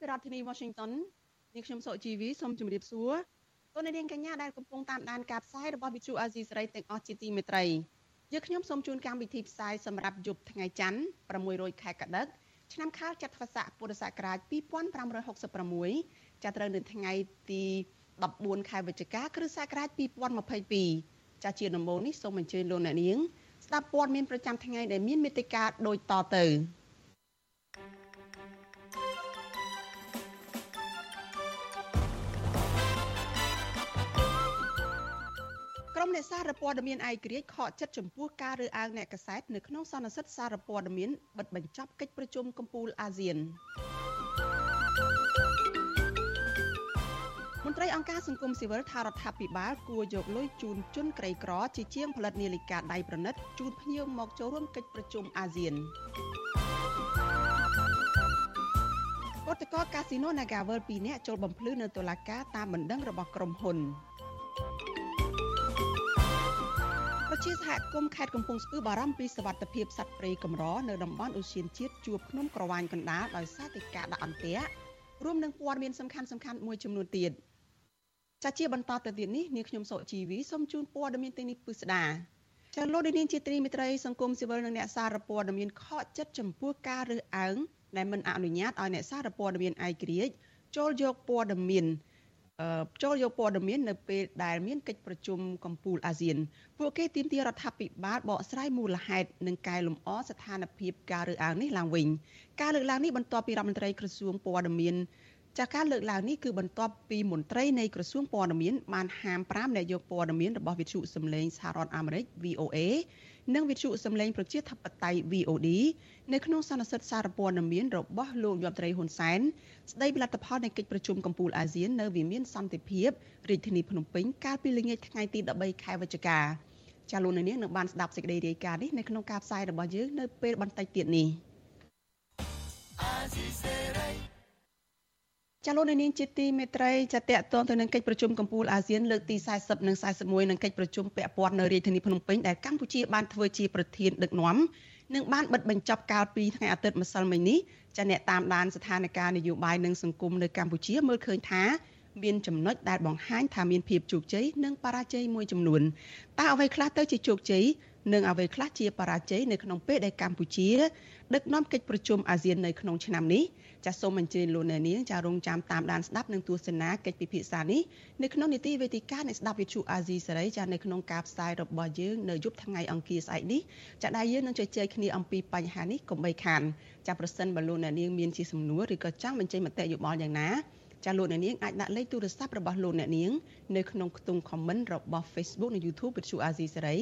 ពីរដ្ឋធានី Washington នាងខ្ញុំសុជីវីសូមជម្រាបសួរលោកអ្នកនាងកញ្ញាដែលកំពុងតាមដានការផ្សាយរបស់ Vuthu Azizi Serai ទាំងអស់ជាទីមេត្រីយើខ្ញុំសូមជូនកម្មវិធីផ្សាយសម្រាប់យប់ថ្ងៃច័ន្ទ600ខែកដិកឆ្នាំខាលចត្វាស័កពុរសករាជ2566ចាប់ត្រូវនៅថ្ងៃទី14ខែវិច្ឆិកាគ្រិស្តសករាជ2022ចាជាដំបូងនេះសូមអញ្ជើញលោកអ្នកនាងស្ដាប់ព័ត៌មានប្រចាំថ្ងៃដែលមានមេត្តាដូចតទៅ អ្នកសារព័ត៌មានឯករាជ្យខកចិត្តចំពោះការរើសអើងអ្នកកសែតនៅក្នុងសន្និសីទសារព័ត៌មានបិទបញ្ចប់កិច្ចប្រជុំកំពូលអាស៊ានមន្ត្រីអង្គការសង្គមស៊ីវិលថារដ្ឋាភិបាលគួរយកលុយជូនជនក្រីក្រជាជាងផលិតនាឡិកាដៃប្រណិតជូនភ្ញៀវមកចូលរួមកិច្ចប្រជុំអាស៊ានឧតកោកាស៊ីណូ Nagavel 2នាក់ចូលបំភ្លឺនៅតុលាការតាមបណ្ដឹងរបស់ក្រុមហ៊ុន ប្រជាសហគមន៍ខេត្តកំពង់ស្ពឺបារម្ភពីសវត្ថិភាពសត្វព្រៃកម្រនៅតំបន់អូសៀនជាតិជួបភ្នំក្រវាញកណ្ដាលដោយសារតែការដាក់អន្ទាក់រួមនឹងព័ត៌មានសំខាន់សំខាន់មួយចំនួនទៀតចាជាបន្តទៅទៀតនេះនាងខ្ញុំសុជីវីសូមជូនព័ត៌មានទីនេះពិស្ដាចាលោកនាងជាត្រីមិត្តរីសង្គមស៊ីវិលនិងអ្នកសារព័ត៌មានខកចិត្តចំពោះការរើសអើងដែលមិនអនុញ្ញាតឲ្យអ្នកសារព័ត៌មានឯករាជ្យចូលយកព័ត៌មាន ចូលយកព័ត៌មាននៅពេលដែលមានកិច្ចប្រជុំកំពូលអាស៊ានពួកគេទាមទាររដ្ឋាភិបាលបកស្រាយមូលហេតុនិងកែលម្អស្ថានភាពការរើសអើងនេះឡើងវិញការលើកឡើងនេះបន្ទាប់ពីរដ្ឋមន្ត្រីក្រសួងព័ត៌មានចាការលើកឡើងនេះគឺបន្ទាប់ពីមន្ត្រីនៃក្រសួងព័ត៌មានបានហាម5អ្នកយកព័ត៌មានរបស់វិទ្យុសំឡេងសហរដ្ឋអាមេរិក VOA និងវិទ្យុសំឡេងប្រជាធិបតេយ្យ VOD នៅក្នុងសន្និសីទសារព័ត៌មានរបស់លោកយមត្រីហ៊ុនសែនស្ដីពីលទ្ធផលនៃកិច្ចប្រជុំកំពូលអាស៊ាននៅវិមានសន្តិភាពរាជធានីភ្នំពេញកាលពីល្ងាចថ្ងៃទី13ខែវិច្ឆិកាចាលោកនាងនឹងបានស្ដាប់សេចក្តីរាយការណ៍នេះនៅក្នុងការផ្សាយរបស់យើងនៅពេលបន្តិចទៀតនេះ ចាលោកនាងជាទីមេត្រីចាតកតងទៅនឹងកិច្ចប្រជុំកំពូលអាស៊ានលើកទី40និង41និងកិច្ចប្រជុំពាក់ព័ន្ធនៅរាជធានីភ្នំពេញដែលកម្ពុជាបានធ្វើជាប្រធានដឹកនាំនិងបានបិទបញ្ចប់កាលពីថ្ងៃអាទិត្យម្សិលមិញនេះចាអ្នកតាមដានស្ថានភាពនយោបាយនិងសង្គមនៅកម្ពុជាមើលឃើញថាមានចំណុចដែលបង្ហាញថាមានភាពជោគជ័យនិងបរាជ័យមួយចំនួនតើអ្វីខ្លះទៅជាជោគជ័យនិងអ្វីខ្លះជាបរាជ័យនៅក្នុងពេលដែលកម្ពុជាដឹកនាំកិច្ចប្រជុំអាស៊ាននៅក្នុងឆ្នាំនេះ ចាសសូមអញ្ជើញលោកអ្នកនាងចារងចាំតាមដានស្ដាប់និងទស្សនាកិច្ចពិភាក្សានេះនៅក្នុងនីតិវេទិកានៃស្ដាប់វិទ្យុអាស៊ីសេរីចានៅក្នុងការផ្សាយរបស់យើងនៅយប់ថ្ងៃអង្គារស្អែកនេះចាដែលយើងនឹងជជែកគ្នាអំពីបញ្ហានេះកុំបីខានចាប្រសិនបើលោកអ្នកនាងមានជាសំណួរឬក៏ចង់បញ្ចេញមតិយោបល់យ៉ាងណា ចាលោកអ្នកនាងអាចដាក់លេខទូរស័ព្ទរបស់លោកអ្នកនាងនៅក្នុងខ្ទង់ comment របស់ Facebook និង YouTube វិទ្យុអាស៊ីសេរី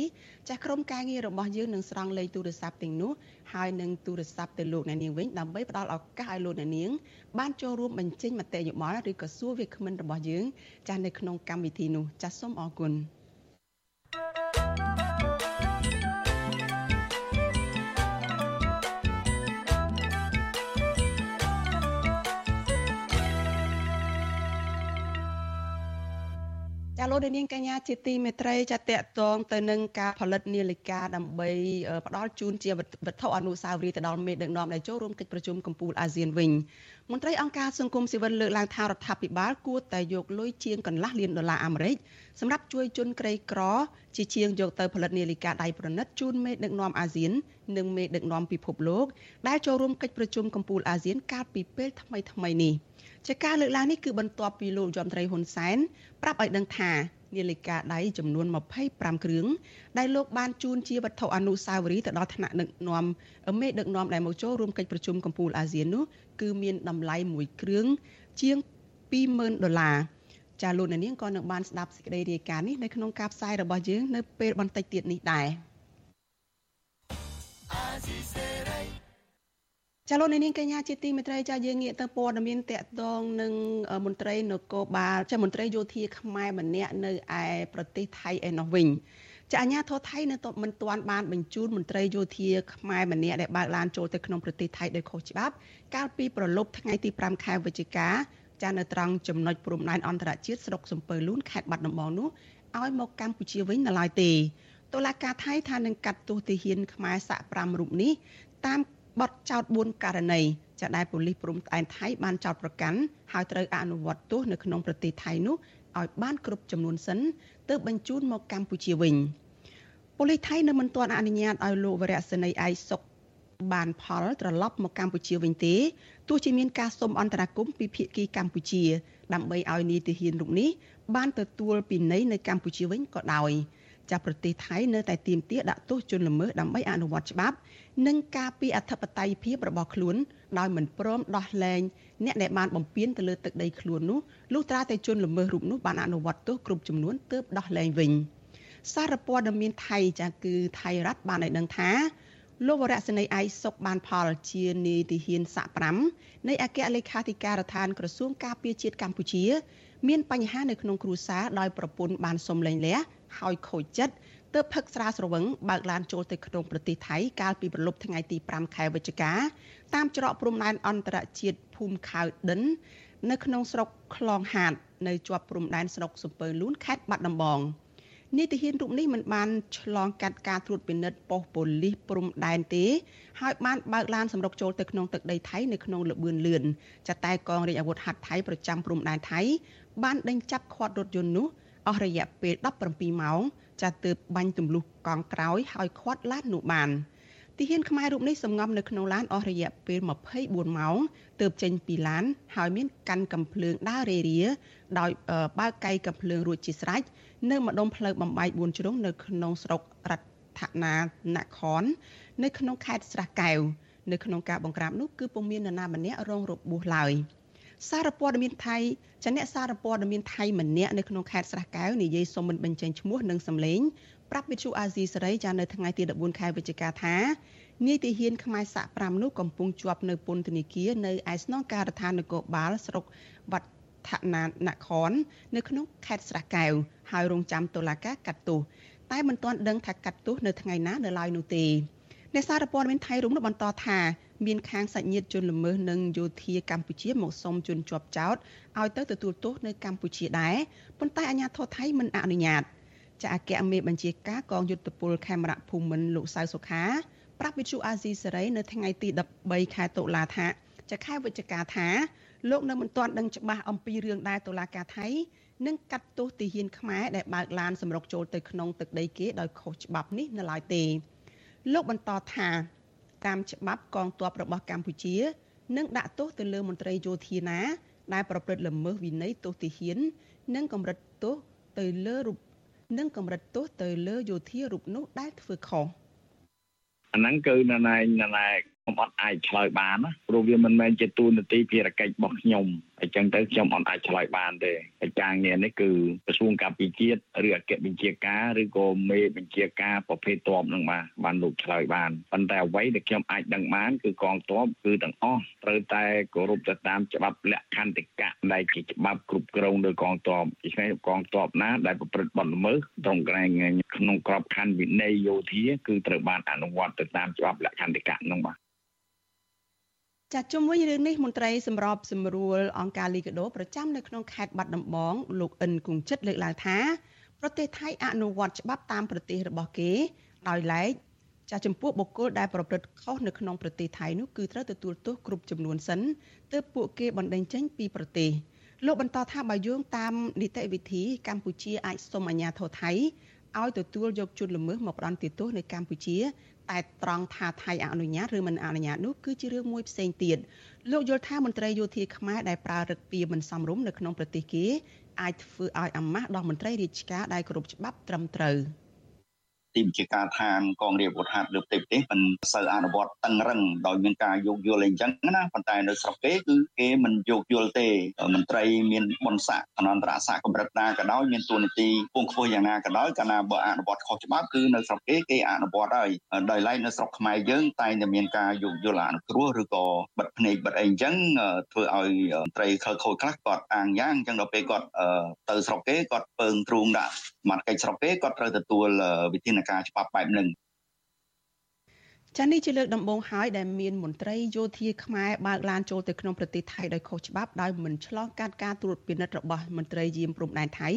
ចាក្រុមការងាររបស់យើងនឹងស្រង់លេខទូរស័ព្ទទាំងនោះហើយនឹងទូរស័ព្ទទៅលោកអ្នកនាងវិញដើម្បីផ្ដល់ឱកាសឲ្យលោកអ្នកនាងបានចូលរួមបញ្ចេញមតិយោបល់ឬក៏សួរវាគ្មិនរបស់យើង ចានៅក្នុងកម្មវិធីនោះចាសូមអរគុណ។ លោកនាងកញ្ញាជាទីមេត្រីចាតកតងទៅនឹងការផលិតនាឡិកាដើម្បីផ្ដល់ជូនជាវត្ថុអនុស្សាវរីយ៍ទៅដល់មេដឹកនាំដែលចូលរួមកិច្ចប្រជុំកំពូលអាស៊ានវិញមន្ត្រីអង្គការសង្គមស៊ីវិលលើកឡើងថារដ្ឋាភិបាលគួរតែយកលុយជាងកន្លះលានដុល្លារអាមេរិកសម្រាប់ជួយជនក្រីក្រជាជាងយកទៅផលិតនាឡិកាដៃប្រណិតជូនមេដឹកនាំអាស៊ាន និងមេដឹកនាំពិភពលោកដែលចូលរួមកិច្ចប្រជុំកំពូលអាស៊ានកាលពីពេលថ្មីៗនេះ។ ជាការលើកឡើងនេះគឺបន្ទាប់ពីលោកយមត្រីហ៊ុនសែនប្រាប់ឲ្យដឹងថានាឡិកាដៃចំនួន25គ្រឿងដែលលោកបានជូនជាវត្ថុអនុស្សាវរីយ៍ទៅដល់ថ្នាក់ដឹកនាំមេដឹកនាំដែលមកចូលរួមកិច្ចប្រជុំកំពូលអាស៊ាននោះគឺមានតម្លៃមួយគ្រឿងជាង20000ដុល្លារចាលោកនាងក៏នឹងបានស្ដាប់សេចក្តីរាយការណ៍នេះនៅក្នុងការផ្សាយរបស់យើងនៅពេលបន្តិចទៀតនេះដែរ ចាលោកនាងកញ្ញាជាទីមេត្រីចាយើងងាកទៅព័ត៌មានតកតងនឹងមន្ត្រីនគរបាលចាមន្ត្រីយោធាខ្មែរម្នាក់នៅឯប្រទេសថៃឯណោះវិញចាអាញាធរថៃនៅមិនទាន់បានបញ្ជូនមន្ត្រីយោធាខ្មែរម្នាក់ដែលបើកឡានចូលទៅក្នុងប្រទេសថៃដោយខុសច្បាប់ កាលពីប្រលប់ថ្ងៃទី5ខែវិច្ឆិកាចានៅត្រង់ចំណុចព្រំដែនអន្តរជាតិស្រុកសំពើលួនខេត្តបាត់ដំបងនោះឲ្យមកកម្ពុជាវិញនៅឡើយទេតុលាការថៃថានឹងកាត់ទោសទាហានខ្មែរសាក់5រូបនេះតាម បទចោទ4ករណីចាដែលប៉ូលីសព្រំដែនថៃបានចោទប្រកាន់ហើយត្រូវអនុវត្តទោសនៅក្នុងប្រទេសថៃនោះឲ្យបានគ្រប់ចំនួនសិនទើបបញ្ជូនមកកម្ពុជាវិញប៉ូលីសថៃនៅមិនទាន់អនុញ្ញាតឲ្យលោកវរៈសេនីយ៍អៃសុកបានផលត្រឡប់មកកម្ពុជាវិញទេទោះជាមានការសុំអន្តរាគមន៍ពីភាគីកម្ពុជា ដើម្បីឲ្យនីតិហ៊ានរូបនេះបានទទួលពិន័យនៅកម្ពុជាវិញក៏ដោយ ចាប់ប្រទេសថៃនៅតែទាមទារដាក់ទោសជនល្មើសដើម្បីអនុវត្តច្បាប់ និងការពីអធិបតេយ្យភាពរបស់ខ្លួនដោយមិនព្រមដោះលែងអ្នកដែលបានបំពានទៅលើទឹកដីខ្លួននោះលុះត្រាតែជនល្មើសរូបនោះបានអនុវត្តទោសគ្រប់ចំនួនទើបដោះលែងវិញសារព័ត៌មានថៃចាគឺថៃរដ្ឋបានឲ្យដឹងថាលោកវរៈសេនីយ៍អៃសុកបានផលជានីតិហ៊ានសាក់5នៃអគ្គលេខាធិការដ្ឋានក្រសួងការពារជាតិកម្ពុជា មានបញ្ហានៅក្នុងគ្រួសារដោយប្រពន្ធបានសុំលែងលះ ហើយខូចចិត្តទើបផឹកស្រាស្រវឹងបើកឡានចូលទៅក្នុងប្រទេសថៃកាលពីប្រលប់ថ្ងៃទី5ខែវិច្ឆិកាតាមច្រកព្រំដែនអន្តរជាតិភូមិខៅដិន នៅក្នុងស្រុកខ្លងហាត នៅជាប់ព្រំដែនស្រុកសំពើលួនខេត្តបាត់ដំបងនីតិហ៊ានរូបនេះមិនបានឆ្លងកាត់ការត្រួតពិនិត្យប៉ុស្តិ៍ប៉ូលីសព្រំដែនទេហើយបានបើកឡានសម្រុកចូលទៅក្នុងទឹកដីថៃនៅក្នុងលបឿនលឿនចាតែកងរាជអាវុធហត្ថថៃប្រចាំព្រំដែនថៃបានដេញចាប់ខាត់រថយន្តនោះ អស់រយៈពេល17ម៉ោងចាទើបបាញ់ទម្លុះកង់ក្រោយហើយខាត់ឡាននោះបានទាហានខ្មែររូបនេះសំងំនៅក្នុងឡានអស់រយៈពេល24ម៉ោងទើបចេញពីឡាន ហើយមានកាន់កំភ្លើងដើររេរាដោយបើកកៃកំភ្លើងរួចជាស្រេចនៅម្ដុំផ្លូវបំបី4ជ្រុងនៅក្នុងស្រុករដ្ឋណានគរនៅក្នុងខេត្តស្រះកែវនៅក្នុងការបង្ក្រាបនោះគឺពុំមាននរណាម្នាក់រងរបួសឡើយ។ សារព័ត៌មានថៃចាអ្នកសារព័ត៌មានថៃម្នាក់នៅក្នុងខេត្តស្រះកែវនិយាយសុំមិនបញ្ចេញឈ្មោះនិងសម្លេងប្រាប់វិទ្យុអាស៊ីសេរីចានៅថ្ងៃទី14ខែវិច្ឆិកាថានាយទាហានខ្មែរសាក់5នោះកំពុងជាប់នៅពន្ធនាគារនៅឯស្នងការដ្ឋាននគរបាលស្រុកវត្តឋានានគរនៅក្នុងខេត្តស្រះកែវហើយរងចាំតុលាការកាត់ទោសតែមិនទាន់ដឹងថាកាត់ទោសនៅថ្ងៃណានៅឡើយនោះទេអ្នកសារព័ត៌មានថៃរុំនោះបន្តថា មានខាងសាច់ញាតិជនល្មើសនិងយោធាកម្ពុជាមកសុំជន់ជាប់ចោតឲ្យទៅទទួលទោសនៅកម្ពុជាដែរប៉ុន្តែអាជ្ញាធរថៃមិនអនុញ្ញាតចាអគ្គមេបញ្ជាការកងយុទ្ធពលខេមរៈភូមិន្ទលោកសៅសុខាប្រាប់វិទ្យុអាស៊ីសេរីនៅថ្ងៃទី13ខែតុលាថាចាខែវិច្ឆិកាថាលោកនៅមិនទាន់ដឹងច្បាស់អំពីរឿងដែលតុលាការថៃនឹងកាត់ទោសទាហានខ្មែរដែលបើកឡានសម្រុកចូលទៅក្នុងទឹកដីគេដោយខុសច្បាប់នេះនៅឡើយទេលោកបន្តថា តាមច្បាប់កងទ័ពរបស់កម្ពុជានឹងដាក់ទោសទៅលើមន្ត្រីយោធាណាដែលប្រព្រឹត្តល្មើសវិន័យទោសទាហាន និងកម្រិតទោសទៅលើរូបនិងកម្រិតទោសទៅលើយោធារូបនោះដែលធ្វើខុសអាហ្នឹងគឺណណែណណែ ខ្ញុំអត់អាចឆ្លើយបានណាព្រោះវាមិនមែនជាទូនាទីភារកិច្ចរបស់ខ្ញុំអញ្ចឹងទៅខ្ញុំអត់អាចឆ្លើយបានទេហើយការងារនេះគឺក្រសួងការពារជាតិឬអគ្គបញ្ជាការឬក៏មេបញ្ជាការប្រភេទតបនឹងបាទបានលោកឆ្លើយបានប៉ុន្តែអ្វីដែលខ្ញុំអាចដឹងបានគឺកងទ័ពគឺទាំងអស់ត្រូវតែគោរពទៅតាមច្បាប់លក្ខន្តិកៈដែលជាច្បាប់គ្រប់គ្រងដោយកងទ័ពដូច្នេះកងទ័ពណាដែលប្រព្រឹត្តបទល្មើសត្រង់កន្លែងក្នុងក្របខ័ណ្ឌវិន័យយោធាគឺត្រូវបានអនុវត្តទៅតាមច្បាប់លក្ខន្តិកៈនោះបាទ ចាជុំវិញរឿងនេះមន្ត្រីសម្របសម្រួលអង្គការលីកាដូប្រចាំនៅក្នុងខេត្តបាត់ដំបងលោកអិនគង្ជិតលើកឡើងថាប្រទេសថៃអនុវត្តច្បាប់តាមប្រទេសរបស់គេដោយឡែកចាចំពោះបុគ្គលដែលប្រព្រឹត្តខុសនៅក្នុងប្រទេសថៃនោះគឺត្រូវទទួលទោសគ្រប់ចំនួនសិនទើបពួកគេបណ្តេញចេញពីប្រទេសលោកបន្តថាបើយោងតាមនីតិវិធីកម្ពុជាអាចសុំអាជ្ញាធរថៃឲ្យទទួលយកជនល្មើសមកផ្ដន្ទាទោសនៅកម្ពុជា តែត្រង់ថាថៃអនុញ្ញាតឬមិនអនុញ្ញាតនោះគឺជារឿងមួយផ្សេងទៀតលោកយល់ថាមន្ត្រីយោធាខ្មែរដែលប្រើរឹកពីមិនសមរម្យនៅក្នុងប្រទេសគេអាចធ្វើឲ្យអាម៉ាស់ដល់មន្ត្រីរាជការដែលគោរពច្បាប់ត្រឹមត្រូវ ទីបញ្ជាការឋានកងរាជអាវុធហត្ថលើប្រទេសប្រទេសមិនសូវអនុវត្តតឹងរឹងដោយមានការយោគយល់អីចឹងណាប៉ុន្តែនៅស្រុកគេគឺគេមិនយោគយល់ទេមន្ត្រីមានបុណ្យស័ក្តិអនន្តរស័ក្តិកម្រិតណាក៏ដោយមានទួនាទីពងខ្ពស់យ៉ាងណាក៏ដោយកាលណាបើអនុវត្តខុសច្បាប់គឺនៅស្រុកគេគេអនុវត្តហើយដោយឡែកនៅស្រុកខ្មែរយើងតែងតែមានការយោគយល់អនុគ្រោះឬក៏បិទភ្នែកបិទអីអញ្ចឹងធ្វើឲ្យមន្ត្រីខលខូចខ្លះគាត់អាងយ៉ាងអញ្ចឹងដល់ពេលគាត់ទៅស្រុកគេគាត់ពើងទ្រូងដាក់សមាជិកស្រុកគេគាត់ត្រូវទទួលវិធានការច្បាប់បែបហ្នឹងចានេះជាលើកដំបូងហើយដែលមានមន្ត្រីយោធាខ្មែរបើកឡានចូលទៅក្នុងប្រទេសថៃដោយខុសច្បាប់ដោយមិនឆ្លងកាត់ការត្រួតពិនិត្យរបស់មន្ត្រីយាមព្រំដែនថៃ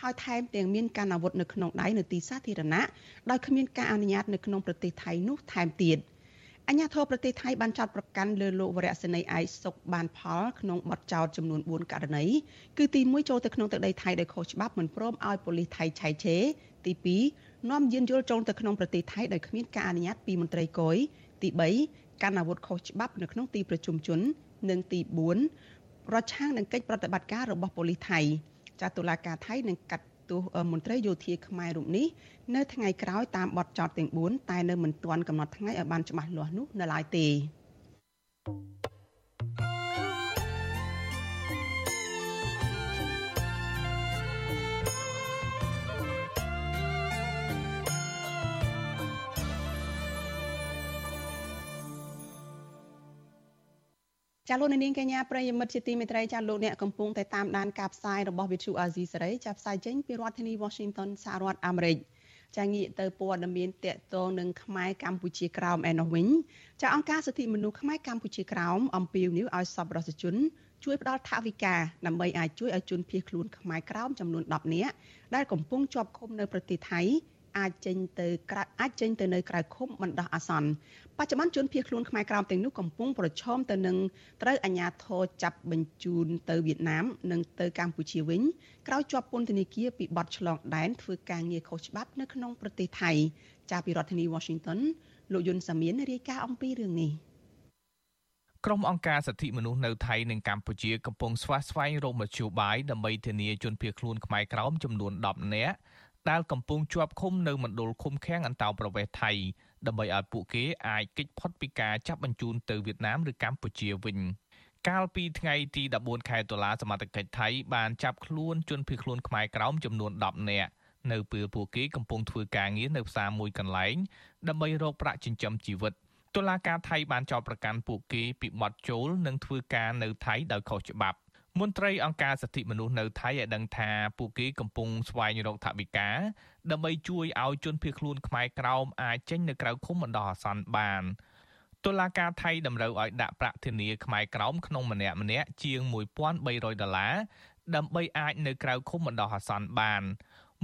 ហើយថែមទាំងមានការអាវុធនៅក្នុងដៃនៅទីសាធារណៈដោយគ្មានការអនុញ្ញាតនៅក្នុងប្រទេសថៃនោះថែមទៀត។ អញ្ញាធិបប្រទេសថៃបានចោទប្រកាន់លើលោកវរៈសេនីយ៍ឯកសុកបានផលក្នុងបទចោទចំនួន4ករណីគឺទី1ចូលទៅក្នុងទឹកដីថៃដោយខុសច្បាប់មិនព្រមឲ្យប៉ូលីសថៃឆៃឆេទី2នាំយានយន្តចូលទៅក្នុងប្រទេសថៃដោយគ្មានការអនុញ្ញាតពីមន្ត្រីគយទី3កាន់អាវុធខុសច្បាប់នៅក្នុងទីប្រជុំជននិងទី4ប្រឆាំងនឹងកិច្ចប្រតិបត្តិការរបស់ប៉ូលីសថៃចាត់តុលាការថៃនឹងកាត់ ទោសមន្ត្រីយោធាខ្មែររូបនេះនៅថ្ងៃក្រោយតាមបទចោទទាំង4តែនៅមិនទាន់កំណត់ថ្ងៃឲ្យបានច្បាស់លាស់នោះនៅឡើយទេ ចាលោកនាងកញ្ញាប្រិយមិត្តជាទីមេត្រីចាលោកអ្នកកំពុងតែតាមដានការផ្សាយរបស់ Vithu Azizi សេរីចាផ្សាយចេញពីរដ្ឋធានី Washington សហរដ្ឋអាមេរិកចាងាកទៅព័ត៌មានតកតងនឹងខ្មែរកម្ពុជាក្រោមឯនោះវិញចាអង្គការសិទ្ធិមនុស្សខ្មែរកម្ពុជាក្រោមអំពាវនាវឲ្យសប្បុរសជនជួយផ្ដល់ថវិកាដើម្បីអាចជួយឲ្យជនភៀសខ្លួនខ្មែរក្រោមចំនួន10នាក់ដែលកំពុងជាប់ឃុំនៅប្រទេសថៃ អាចចេញទៅក្រៅអាចចេញទៅនៅក្រៅឃុំបណ្ដោះអាសន្នបច្ចុប្បន្នជនភៀសខ្លួនខ្មែរក្រោមទាំងនោះកំពុងប្រឈមទៅនឹងត្រូវអាជ្ញាធរចាប់បញ្ជូនទៅវៀតណាម និងទៅកម្ពុជាវិញក្រោយជាប់ពន្ធនាគារពីបទឆ្លងដែនធ្វើការងារខុសច្បាប់នៅក្នុងប្រទេសថៃចាប់ពីរដ្ឋធានី Washington លោកយុនសាមៀនរាយការណ៍អំពីរឿងនេះក្រុមអង្គការសិទ្ធិមនុស្សនៅថៃនិងកម្ពុជាកំពុងស្វាស្វែងរកមធ្យោបាយដើម្បីធានាជនភៀសខ្លួនខ្មែរក្រោមចំនួន10នាក់ ដែលកំពុងជាប់ឃុំនៅមណ្ឌលឃុំឃាំងអន្តោប្រវេសន៍ថៃដើម្បីឲ្យពួកគេអាចគេចផុតពីការចាប់បញ្ជូនទៅវៀតណាមឬកម្ពុជាវិញកាលពីថ្ងៃទី14ខែតុលាសមត្ថកិច្ចថៃបានចាប់ខ្លួនជនភៀសខ្លួនខ្មែរក្រោមចំនួន10នាក់នៅពេលពួកគេកំពុងធ្វើការងារនៅផ្សារមួយកន្លែងដើម្បីរកប្រាក់ចិញ្ចឹមជីវិតតុលាការថៃបានចោទប្រកាន់ពួកគេពីបទចូលនិងធ្វើការនៅថៃដោយខុសច្បាប់ មន្ត្រីអង្គការសិទ្ធិមនុស្សនៅថៃឲ្យដឹងថាពួកគេកំពុងស្វែងរកថវិកាដើម្បីជួយឲ្យជនភៀសខ្លួនខ្មែរក្រោមអាចចេញនៅក្រៅឃុំបណ្ដោះអាសន្នបានតុលាការថៃតម្រូវឲ្យដាក់ប្រាក់ធានាខ្មែរក្រោមក្នុងម្នាក់ម្នាក់ជាង1300ដុល្លារដើម្បីអាចនៅក្រៅឃុំបណ្ដោះអាសន្នបាន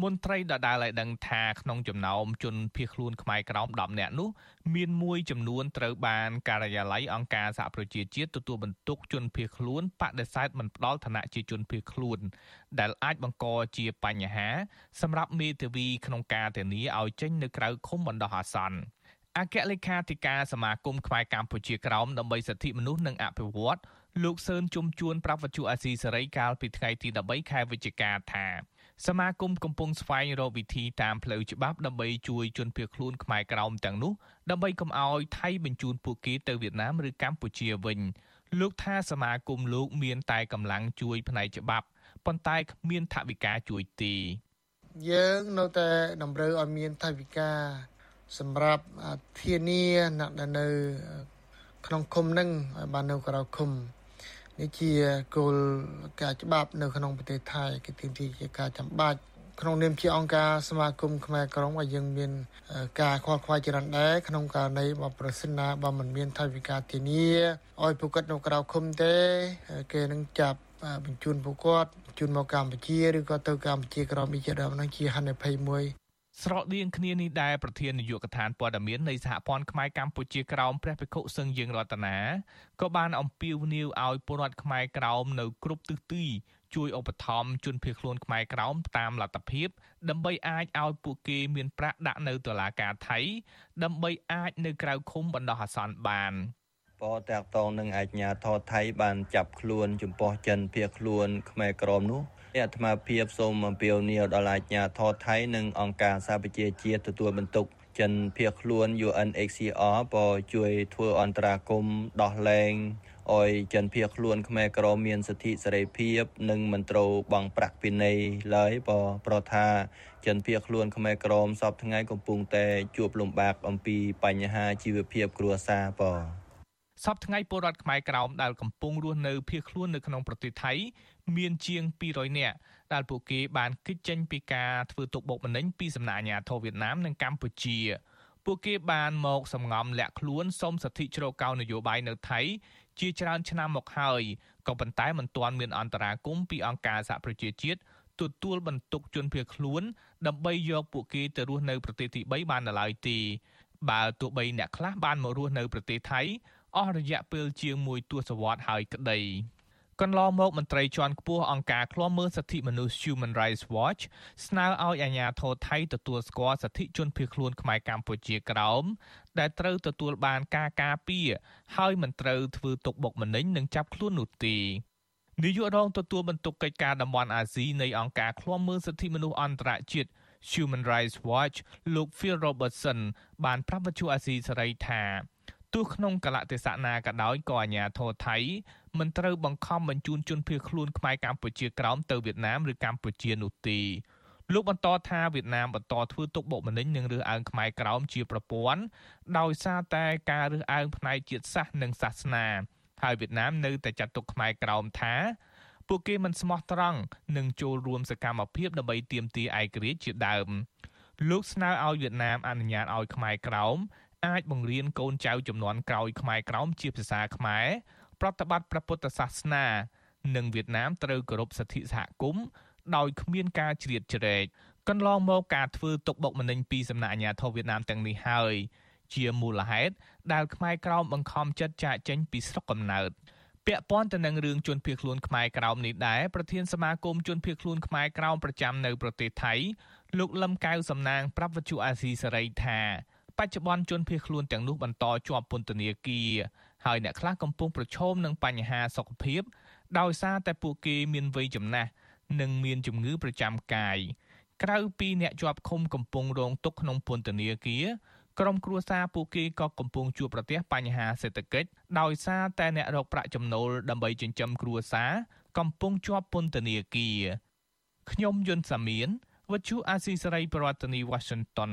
មន្ត្រីដដែលឲ្យដឹងថាក្នុងចំណោមជនភៀសខ្លួនខ្មែរក្រោម10នាក់នោះមានមួយចំនួនត្រូវបានការិយាល័យអង្គការសហប្រជាជាតិទទួលបន្ទុកជនភៀសខ្លួនបដិសេធមិនផ្ដល់ឋានៈជាជនភៀសខ្លួន ដែលអាចបង្កជាបញ្ហា សម្រាប់មេធាវីក្នុងការធានាឲ្យចេញនៅក្រៅឃុំបណ្ដោះអាសន្នអគ្គលេខាធិការសមាគមខ្មែរកម្ពុជាក្រោមដើម្បីសិទ្ធិមនុស្សនិងអភិវឌ្ឍលោកសឿនជុំជួនប្រាប់វិទ្យុអាស៊ីសេរីកាលពីថ្ងៃទី13ខែវិច្ឆិកាថា សមាគមកំពុងស្វែងរកវិធីតាមផ្លូវច្បាប់ដើម្បីជួយជនភៀសខ្លួនខ្មែរក្រោមទាំងនោះដើម្បីកុំឲ្យថៃបញ្ជូនពួកគេទៅវៀតណាមឬកម្ពុជាវិញលោកថាសមាគមលោកមានតែកម្លាំងជួយផ្នែកច្បាប់ប៉ុន្តែគ្មានថវិកាជួយទេយើងនៅតែតម្រូវឲ្យមានថវិកាសម្រាប់ធានាអ្នកដែលនៅក្នុងឃុំនឹងឲ្យបាននៅក្រៅឃុំ នេះជាគោលការណ៍ច្បាប់នៅក្នុងប្រទេសថៃគឺទាមទារជាការចាំបាច់ក្នុងនាមជាអង្គការសមាគមខ្មែរក្រមឲ្យយើងមានការខ្វល់ខ្វាយច្រើនដែរក្នុងករណីបើប្រសិនណាបើមិនមានថវិកាធានាឲ្យពួកគាត់នៅក្រៅឃុំទេ គេនឹងចាប់បញ្ជូនពួកគាត់ជូនមកកម្ពុជាឬក៏ទៅកម្ពុជាក្រមនេះជាដើមនឹងជាហានិភ័យមួយ ស្រដៀងគ្នានេះដែរប្រធាននាយកដ្ឋានព័ត៌មាននៃសហព័ន្ធខ្មែរកម្ពុជាក្រោមព្រះភិក្ខុសឹងយើងរតនាក៏បានអំពាវនាវឲ្យពលរដ្ឋខ្មែរក្រោមនៅគ្រប់ទិសទីជួយឧបត្ថម្ភជនភៀសខ្លួនខ្មែរក្រោមតាមលទ្ធភាព ដើម្បីអាចឲ្យពួកគេមានប្រាក់ដាក់នៅតុលាការថៃ ដើម្បីអាចនៅក្រៅឃុំបណ្ដោះអាសន្នបានពតាក់តងនឹងអាជ្ញាធរថៃបានចាប់ខ្លួន ចំពោះចិនភៀសខ្លួនខ្មែរក្រមនោះ អាត្មាភាពសូមអំពាវនាវដល់អាជ្ញាធរថៃនិងអង្គការសហប្រជាជាតិទទួលបន្ទុកចិនភៀសខ្លួន UNHCR ក៏ជួយធ្វើអន្តរាគមន៍ដោះលែងអោយចិនភៀសខ្លួនខ្មែរក្រមមានសិទ្ធិសេរីភាព និងមិនត្រូវបង់ប្រាក់ពិន័យឡើយបើប្រថាចិនភៀសខ្លួនខ្មែរក្រមសពថ្ងៃកំពុងតែជួបលំបាកអំពីបញ្ហាជីវភាពគ្រួសារបើ សពថ្ងៃពលរដ្ឋខ្មែរក្រោមដែលកំពុងរស់នៅភៀសខ្លួននៅក្នុងប្រទេសថៃមានជាង200នាក់ដែលពួកគេបានគេចចេញពីការធ្វើទុកបុកម្នេញពីសំណាក់អាជ្ញាធរវៀតណាមនិងកម្ពុជាពួកគេបានមកសម្ងំលាក់ខ្លួនសុំសិទ្ធិជ្រកកោននយោបាយនៅថៃជាច្រើនឆ្នាំមកហើយក៏ប៉ុន្តែមិនទាន់មានអន្តរាគមពីអង្គការសហប្រជាជាតិទទួលបន្ទុកជនភៀសខ្លួន ដើម្បីយកពួកគេទៅរស់នៅប្រទេសទី3បាននៅឡើយទេបើទោះបីអ្នកខ្លះបានមករស់នៅប្រទេសថៃ អស់រយៈពេលជាង1ទសវត្សរ៍ហើយក្តីកន្លងមកមន្ត្រីជាន់ខ្ពស់អង្គការឃ្លាំមើលសិទ្ធិមនុស្ស Human Rights Watch ស្នើឲ្យអាជ្ញាធរថៃទទួលស្គាល់សិទ្ធិជនភៀសខ្លួនខ្មែរកម្ពុជាក្រោមដែលត្រូវទទួលបានការការពារហើយមិនត្រូវធ្វើទុកបុកម្នេញនិងចាប់ខ្លួននោះទេនាយករងទទួលបន្ទុកកិច្ចការតំបន់អាស៊ីនៃអង្គការឃ្លាំមើលសិទ្ធិមនុស្សអន្តរជាតិ Human Rights Watch លោក Phil Robertson បានប្រាប់វិទ្យុអាស៊ីសេរីថា ទោះក្នុងកលៈទេសៈណាក៏ដោយក៏អាជ្ញាធរថៃមិនត្រូវបង្ខំបញ្ជូនជនភៀសខ្លួនខ្មែរកម្ពុជាក្រោមទៅវៀតណាមឬកម្ពុជានោះទេលោកបន្តថាវៀតណាមបន្តធ្វើទុកបុកម្នេញនិងរើសអើងខ្មែរក្រោមជាប្រព័ន្ធដោយសារតែការរើសអើងផ្នែកជាតិសាសន៍និងសាសនាហើយវៀតណាមនៅតែចាត់ទុកខ្មែរក្រោមថាពួកគេមិនស្មោះត្រង់និងចូលរួមសកម្មភាពដើម្បីទាមទារឯករាជ្យជាដើមលោកស្នើឲ្យវៀតណាមអនុញ្ញាតឲ្យខ្មែរក្រោម អាចបង្រៀនកូនចៅចំនួនក្រោយខ្មែរក្រោមជាភាសាខ្មែរប្រតិបត្តិព្រះពុទ្ធសាសនានិងវៀតណាមត្រូវគោរពសិទ្ធិសហគមន៍ដោយគ្មានការជ្រៀតជ្រែកកន្លងមកការធ្វើទុកបុកម្នេញពីសំណាក់អាជ្ញាធរវៀតណាមទាំងនេះហើយជាមូលហេតុដែលខ្មែរក្រោមបង្ខំចិត្តចាកចេញពីស្រុកកំណើតពាក់ព័ន្ធទៅនឹងរឿងជនភៀសខ្លួនខ្មែរក្រោមនេះដែរប្រធានសមាគមជនភៀសខ្លួនខ្មែរក្រោមប្រចាំនៅប្រទេសថៃលោកលឹមកៅសំណាងប្រាប់វិទ្យុអាស៊ីសេរីថា បច្ចុប្បន្នជនភៀសខ្លួនទាំងនោះបន្តជាប់ពន្ធនាគារហើយអ្នកខ្លះកំពុងប្រឈមនឹងបញ្ហាសុខភាព ដោយសារតែពួកគេមានវ័យចំណាស់និងមានជំងឺប្រចាំកាយក្រៅពីអ្នកជាប់ឃុំកំពុងរងទុក្ខក្នុងពន្ធនាគារក្រុមគ្រួសារពួកគេក៏កំពុងជួបប្រទះបញ្ហាសេដ្ឋកិច្ចដោយសារតែអ្នករកប្រាក់ចំណូលដើម្បីចិញ្ចឹមគ្រួសារកំពុងជាប់ពន្ធនាគារខ្ញុំយុនសាមៀនវិទ្យុអាស៊ីសេរីប្រធានាធិបតី Washington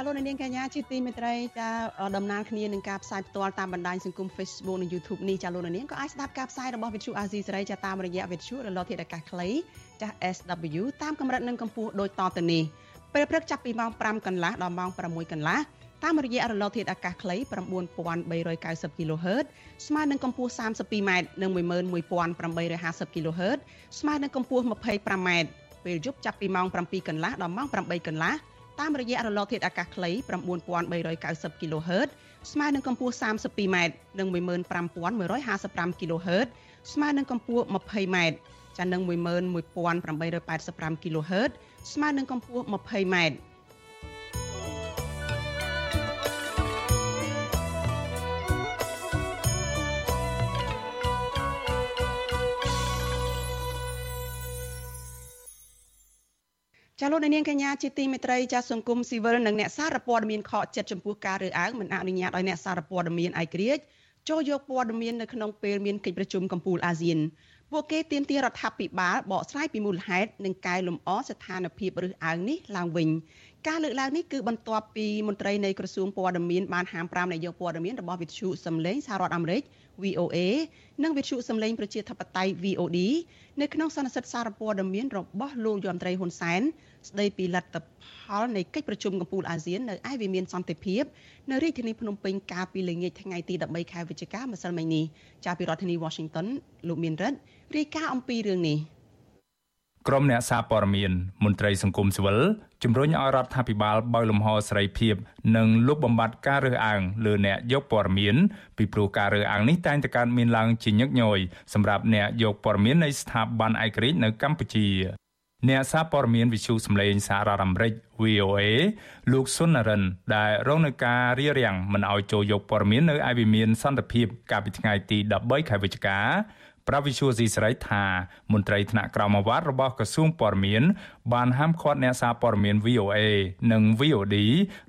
ចាលោកនាងកញ្ញាជាទីមេត្រីចាដំណើរគ្នានឹងការផ្សាយផ្ទាល់តាមបណ្ដាញសង្គម Facebook និង YouTube នេះចាលោកនាងក៏អាចស្ដាប់ការផ្សាយរបស់វិទ្យុ AZ សេរីចាតាមរយៈវិទ្យុរលកធាតុអាកាសខ្លីចា SW តាមកម្រិតនិងកម្ពស់ដូចតទៅនេះពេលព្រឹកចាប់ពីម៉ោង5កន្លះដល់ម៉ោង6កន្លះតាមរយៈរលកធាតុអាកាសខ្លី9390 kHz ស្មើនឹងកម្ពស់ 32m និង11850 kHz ស្មើនឹងកម្ពស់ 25m ពេលយប់ចាប់ពីម៉ោង7កន្លះដល់ម៉ោង8កន្លះ តាមរយៈរលកធាតុអាកាសខ្លី9390 kHz ស្មើនឹងកម្ពស់ 32m និង15155 kHz ស្មើនឹងកម្ពស់ 20m ចានឹង11885 kHz ស្មើនឹងកម្ពស់ 20m ចាលោកនាងកញ្ញាជាទីមេត្រីចាសង្គមស៊ីវិលនិងអ្នកសារព័ត៌មានខកចិត្តចំពោះការរើសអើងមិនអនុញ្ញាតឲ្យអ្នកសារព័ត៌មានឯករាជ្យចូលយកព័ត៌មាននៅក្នុងពេលមានកិច្ចប្រជុំកំពូលអាស៊ានពួកគេទាមទាររដ្ឋាភិបាលបកស្រាយពីមូលហេតុនិងកែលម្អស្ថានភាពរើសអើងនេះឡើងវិញការលើកឡើងនេះគឺបន្ទាប់ពីមន្ត្រីនៃក្រសួងព័ត៌មានបានហាម5នាយកព័ត៌មានរបស់វិទ្យុសំឡេងសហរដ្ឋអាមេរិក VOA និងវិទ្យុសំឡេងប្រជាធិបតេយ្យ VOD នៅក្នុងសន្និសីទសារព័ត៌មានរបស់លោកយមត្រីហ៊ុនសែនស្ដីពីលទ្ធផលនៃកិច្ចប្រជុំកំពូលអាស៊ាននៅឯវិមានសន្តិភាពនៅរាជធានីភ្នំពេញកាលពីល្ងាចថ្ងៃទី13ខែវិច្ឆិកាម្សិលមិញនេះចាប់ពីរដ្ឋធានី Washington លោកមានរិទ្ធរាយការណ៍អំពីរឿងនេះ ក្រុមអ្នកសារព័ត៌មានមន្ត្រីសង្គមស៊ីវិលជំរុញឲ្យរដ្ឋាភិបាលបើកលំហសេរីភាព និងលុបបំបាត់ការរើសអើងលើអ្នកយកព័ត៌មានពីព្រោះការរើសអើងនេះតែងតែកើតមានឡើងជាញឹកញយសម្រាប់អ្នកយកព័ត៌មាននៃស្ថាប័នឯករាជ្យនៅកម្ពុជាអ្នកសារព័ត៌មានវិទ្យុសំឡេងសហរដ្ឋអាមេរិក VOA លោកសុននរិន ដែលរងនឹងការរារាំងមិនឲ្យចូលយកព័ត៌មាននៅឯវិមានសន្តិភាពកាលពីថ្ងៃទី13ខែវិច្ឆិកា ប្រាវិសុយស៊ីសេរីថាមន្ត្រីថ្នាក់ក្រមអាវ៉ាត់របស់ក្រសួងព័ត៌មានបានហាមឃាត់អ្នកសារព័ត៌មាន VOA និង VOD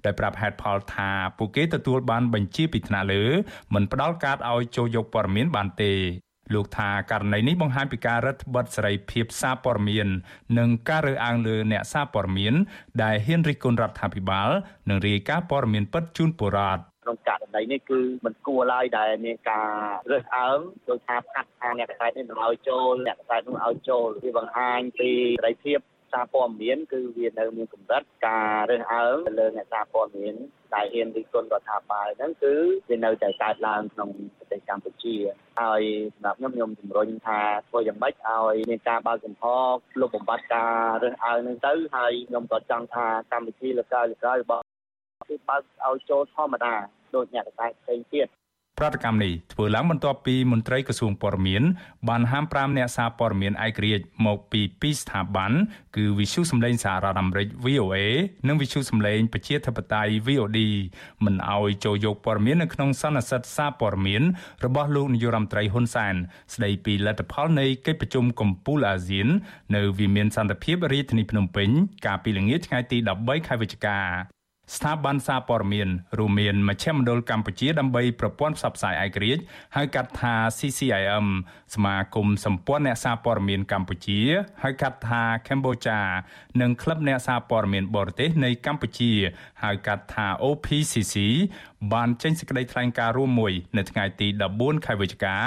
ដែលប្រាប់ហេតុផលថាពួកគេទទួលបានបញ្ជាពីថ្នាក់លើមិនផ្ដល់កាតឲ្យចូលយកព័ត៌មានបានទេលោកថាករណីនេះបង្ហាញពីការរឹតបន្តឹងសេរីភាពសារព័ត៌មាន និងការរើសអើងលើអ្នកសារព័ត៌មាន ដែលហ៊ានរិះគន់រដ្ឋាភិបាល និងរាយការណ៍ព័ត៌មានពិតជូនពលរដ្ឋ ក្នុងករណីនេះគឺមិនគួរឡើយដែលមានការរើសអើងដោយថាផាត់ថាអ្នកកសែតនេះមិនឲ្យចូលអ្នកកសែតនោះឲ្យចូលវាបង្ហាញពីសេរីភាពសារព័ត៌មានគឺវានៅមានកម្រិតការរើសអើងទៅលើអ្នកសារព័ត៌មានដែលហ៊ានរិះគន់រដ្ឋាភិបាលហ្នឹងគឺវានៅតែកើតឡើងក្នុងប្រទេសកម្ពុជាហើយសម្រាប់ខ្ញុំខ្ញុំជំរុញថាធ្វើយ៉ាងម៉េចឲ្យមានការបើកចំហលុបបំបាត់ការរើសអើងហ្នឹងទៅហើយខ្ញុំក៏ចង់ថាកម្មវិធីលកាយលកាយរបស់គឺបើកឲ្យចូលធម្មតា ដូចអ្នកកសែតផ្សេងទៀតប្រតិកម្មនេះធ្វើឡើងបន្ទាប់ពីមន្ត្រីក្រសួងព័ត៌មានបានហាម5អ្នកសារព័ត៌មានឯករាជ្យមកពីពីរស្ថាប័នគឺវិទ្យុសម្លេងសហរដ្ឋអាមេរិក VOA និងវិទ្យុសម្លេងប្រជាធិបតេយ្យ VOD មិនឲ្យចូលយកព័ត៌មាននៅក្នុងសន្និសីទសារព័ត៌មានរបស់លោកនាយរដ្ឋមន្ត្រីហ៊ុនសែនស្ដីពីលទ្ធផលនៃកិច្ចប្រជុំកំពូលអាស៊ាន នៅវិមានសន្តិភាពរាជធានីភ្នំពេញកាលពីល្ងាចថ្ងៃទី13ខែវិច្ឆិកា ស្ថាប័នសារព័ត៌មានរួមមានមជ្ឈមណ្ឌលកម្ពុជាដើម្បីប្រព័ន្ធផ្សព្វផ្សាយឯករាជ្យហៅកាត់ថា CCIM សមាគមសម្ព័ន្ធអ្នកសារព័ត៌មានកម្ពុជាហៅកាត់ថា Cambodia និងក្លឹបអ្នកសារព័ត៌មានបរទេសនៃកម្ពុជាហៅកាត់ថា OPCC បានចេញសេចក្តីថ្លែងការណ៍រួមមួយនៅថ្ងៃទី14ខែវិច្ឆិកា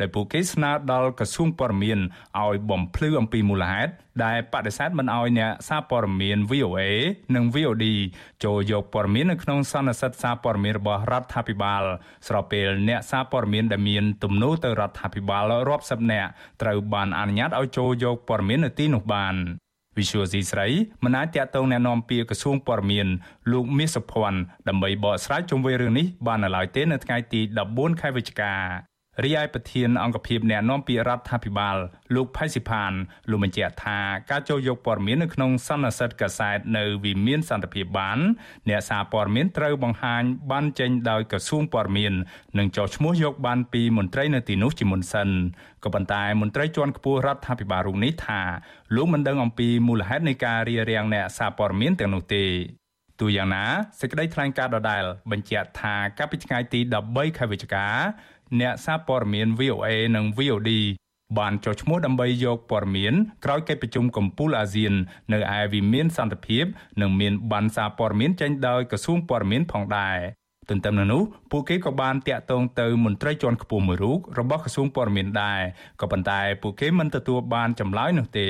ដែលពួកគេស្នើដល់ក្រសួងព័ត៌មានឲ្យបំភ្លឺអំពីមូលហេតុដែលបដិសេធមិនឲ្យអ្នកសារព័ត៌មាន VOA និង VOD ចូលយកព័ត៌មាននៅក្នុងសន្និសីទសារព័ត៌មានរបស់រដ្ឋាភិបាល ស្របពេលអ្នកសារព័ត៌មានដែលមានទំនោរទៅរដ្ឋាភិបាលរាប់សិបនាក់ត្រូវបានអនុញ្ញាតឲ្យចូលយកព័ត៌មាននៅទីនោះបាន វិសុយស៊ីស្រីមិនអាចតាក់ទងแนะនាំពាក្យក្រសួងព័ត៌មានលោកមាសសុភ័ណ្ឌដើម្បីបកស្រាយជុំវិញរឿងនេះបាននៅឡើយទេនៅថ្ងៃទី14ខែវិច្ឆិកា រីឯប្រធានអង្គភិបអ្នកណែនាំពាក្យរដ្ឋាភិបាលលោកផៃស៊ីផានលោកបញ្ជាក់ថាការចូលយកព័ត៌មាននៅក្នុងសន្និសីទកាសែតនៅវិមានសន្តិភាពបានអ្នកសារព័ត៌មានត្រូវបង្ហាញបានចេញដោយក្រសួងព័ត៌មាននិងចុះឈ្មោះយកបានពីមន្ត្រីនៅទីនោះជាមុនសិនក៏ប៉ុន្តែមន្ត្រីជាន់ខ្ពស់រដ្ឋាភិបាលរូបនេះថាលោកមិនដឹងអំពីមូលហេតុនៃការរារាំងអ្នកសារព័ត៌មានទាំងនោះទេទូយ៉ាងណាសេចក្តីថ្លែងការណ៍ដដែលបញ្ជាក់ថាកាលពីថ្ងៃទី13ខែវិច្ឆិកា អ្នកសារព័ត៌មាន VOA និង VOD បានចុះឈ្មោះដើម្បីយកព័ត៌មានក្រោយកិច្ចប្រជុំកំពូលអាស៊ាន នៅឯវិមានសន្តិភាព និងមានបានសារព័ត៌មានចេញដោយក្រសួងព័ត៌មានផងដែរទន្ទឹមនឹងនោះពួកគេក៏បានតាក់ទងទៅមន្ត្រីជាន់ខ្ពស់មួយរូបរបស់ក្រសួងព័ត៌មានដែរក៏ប៉ុន្តែពួកគេមិនទទួលបានចម្លើយនោះទេ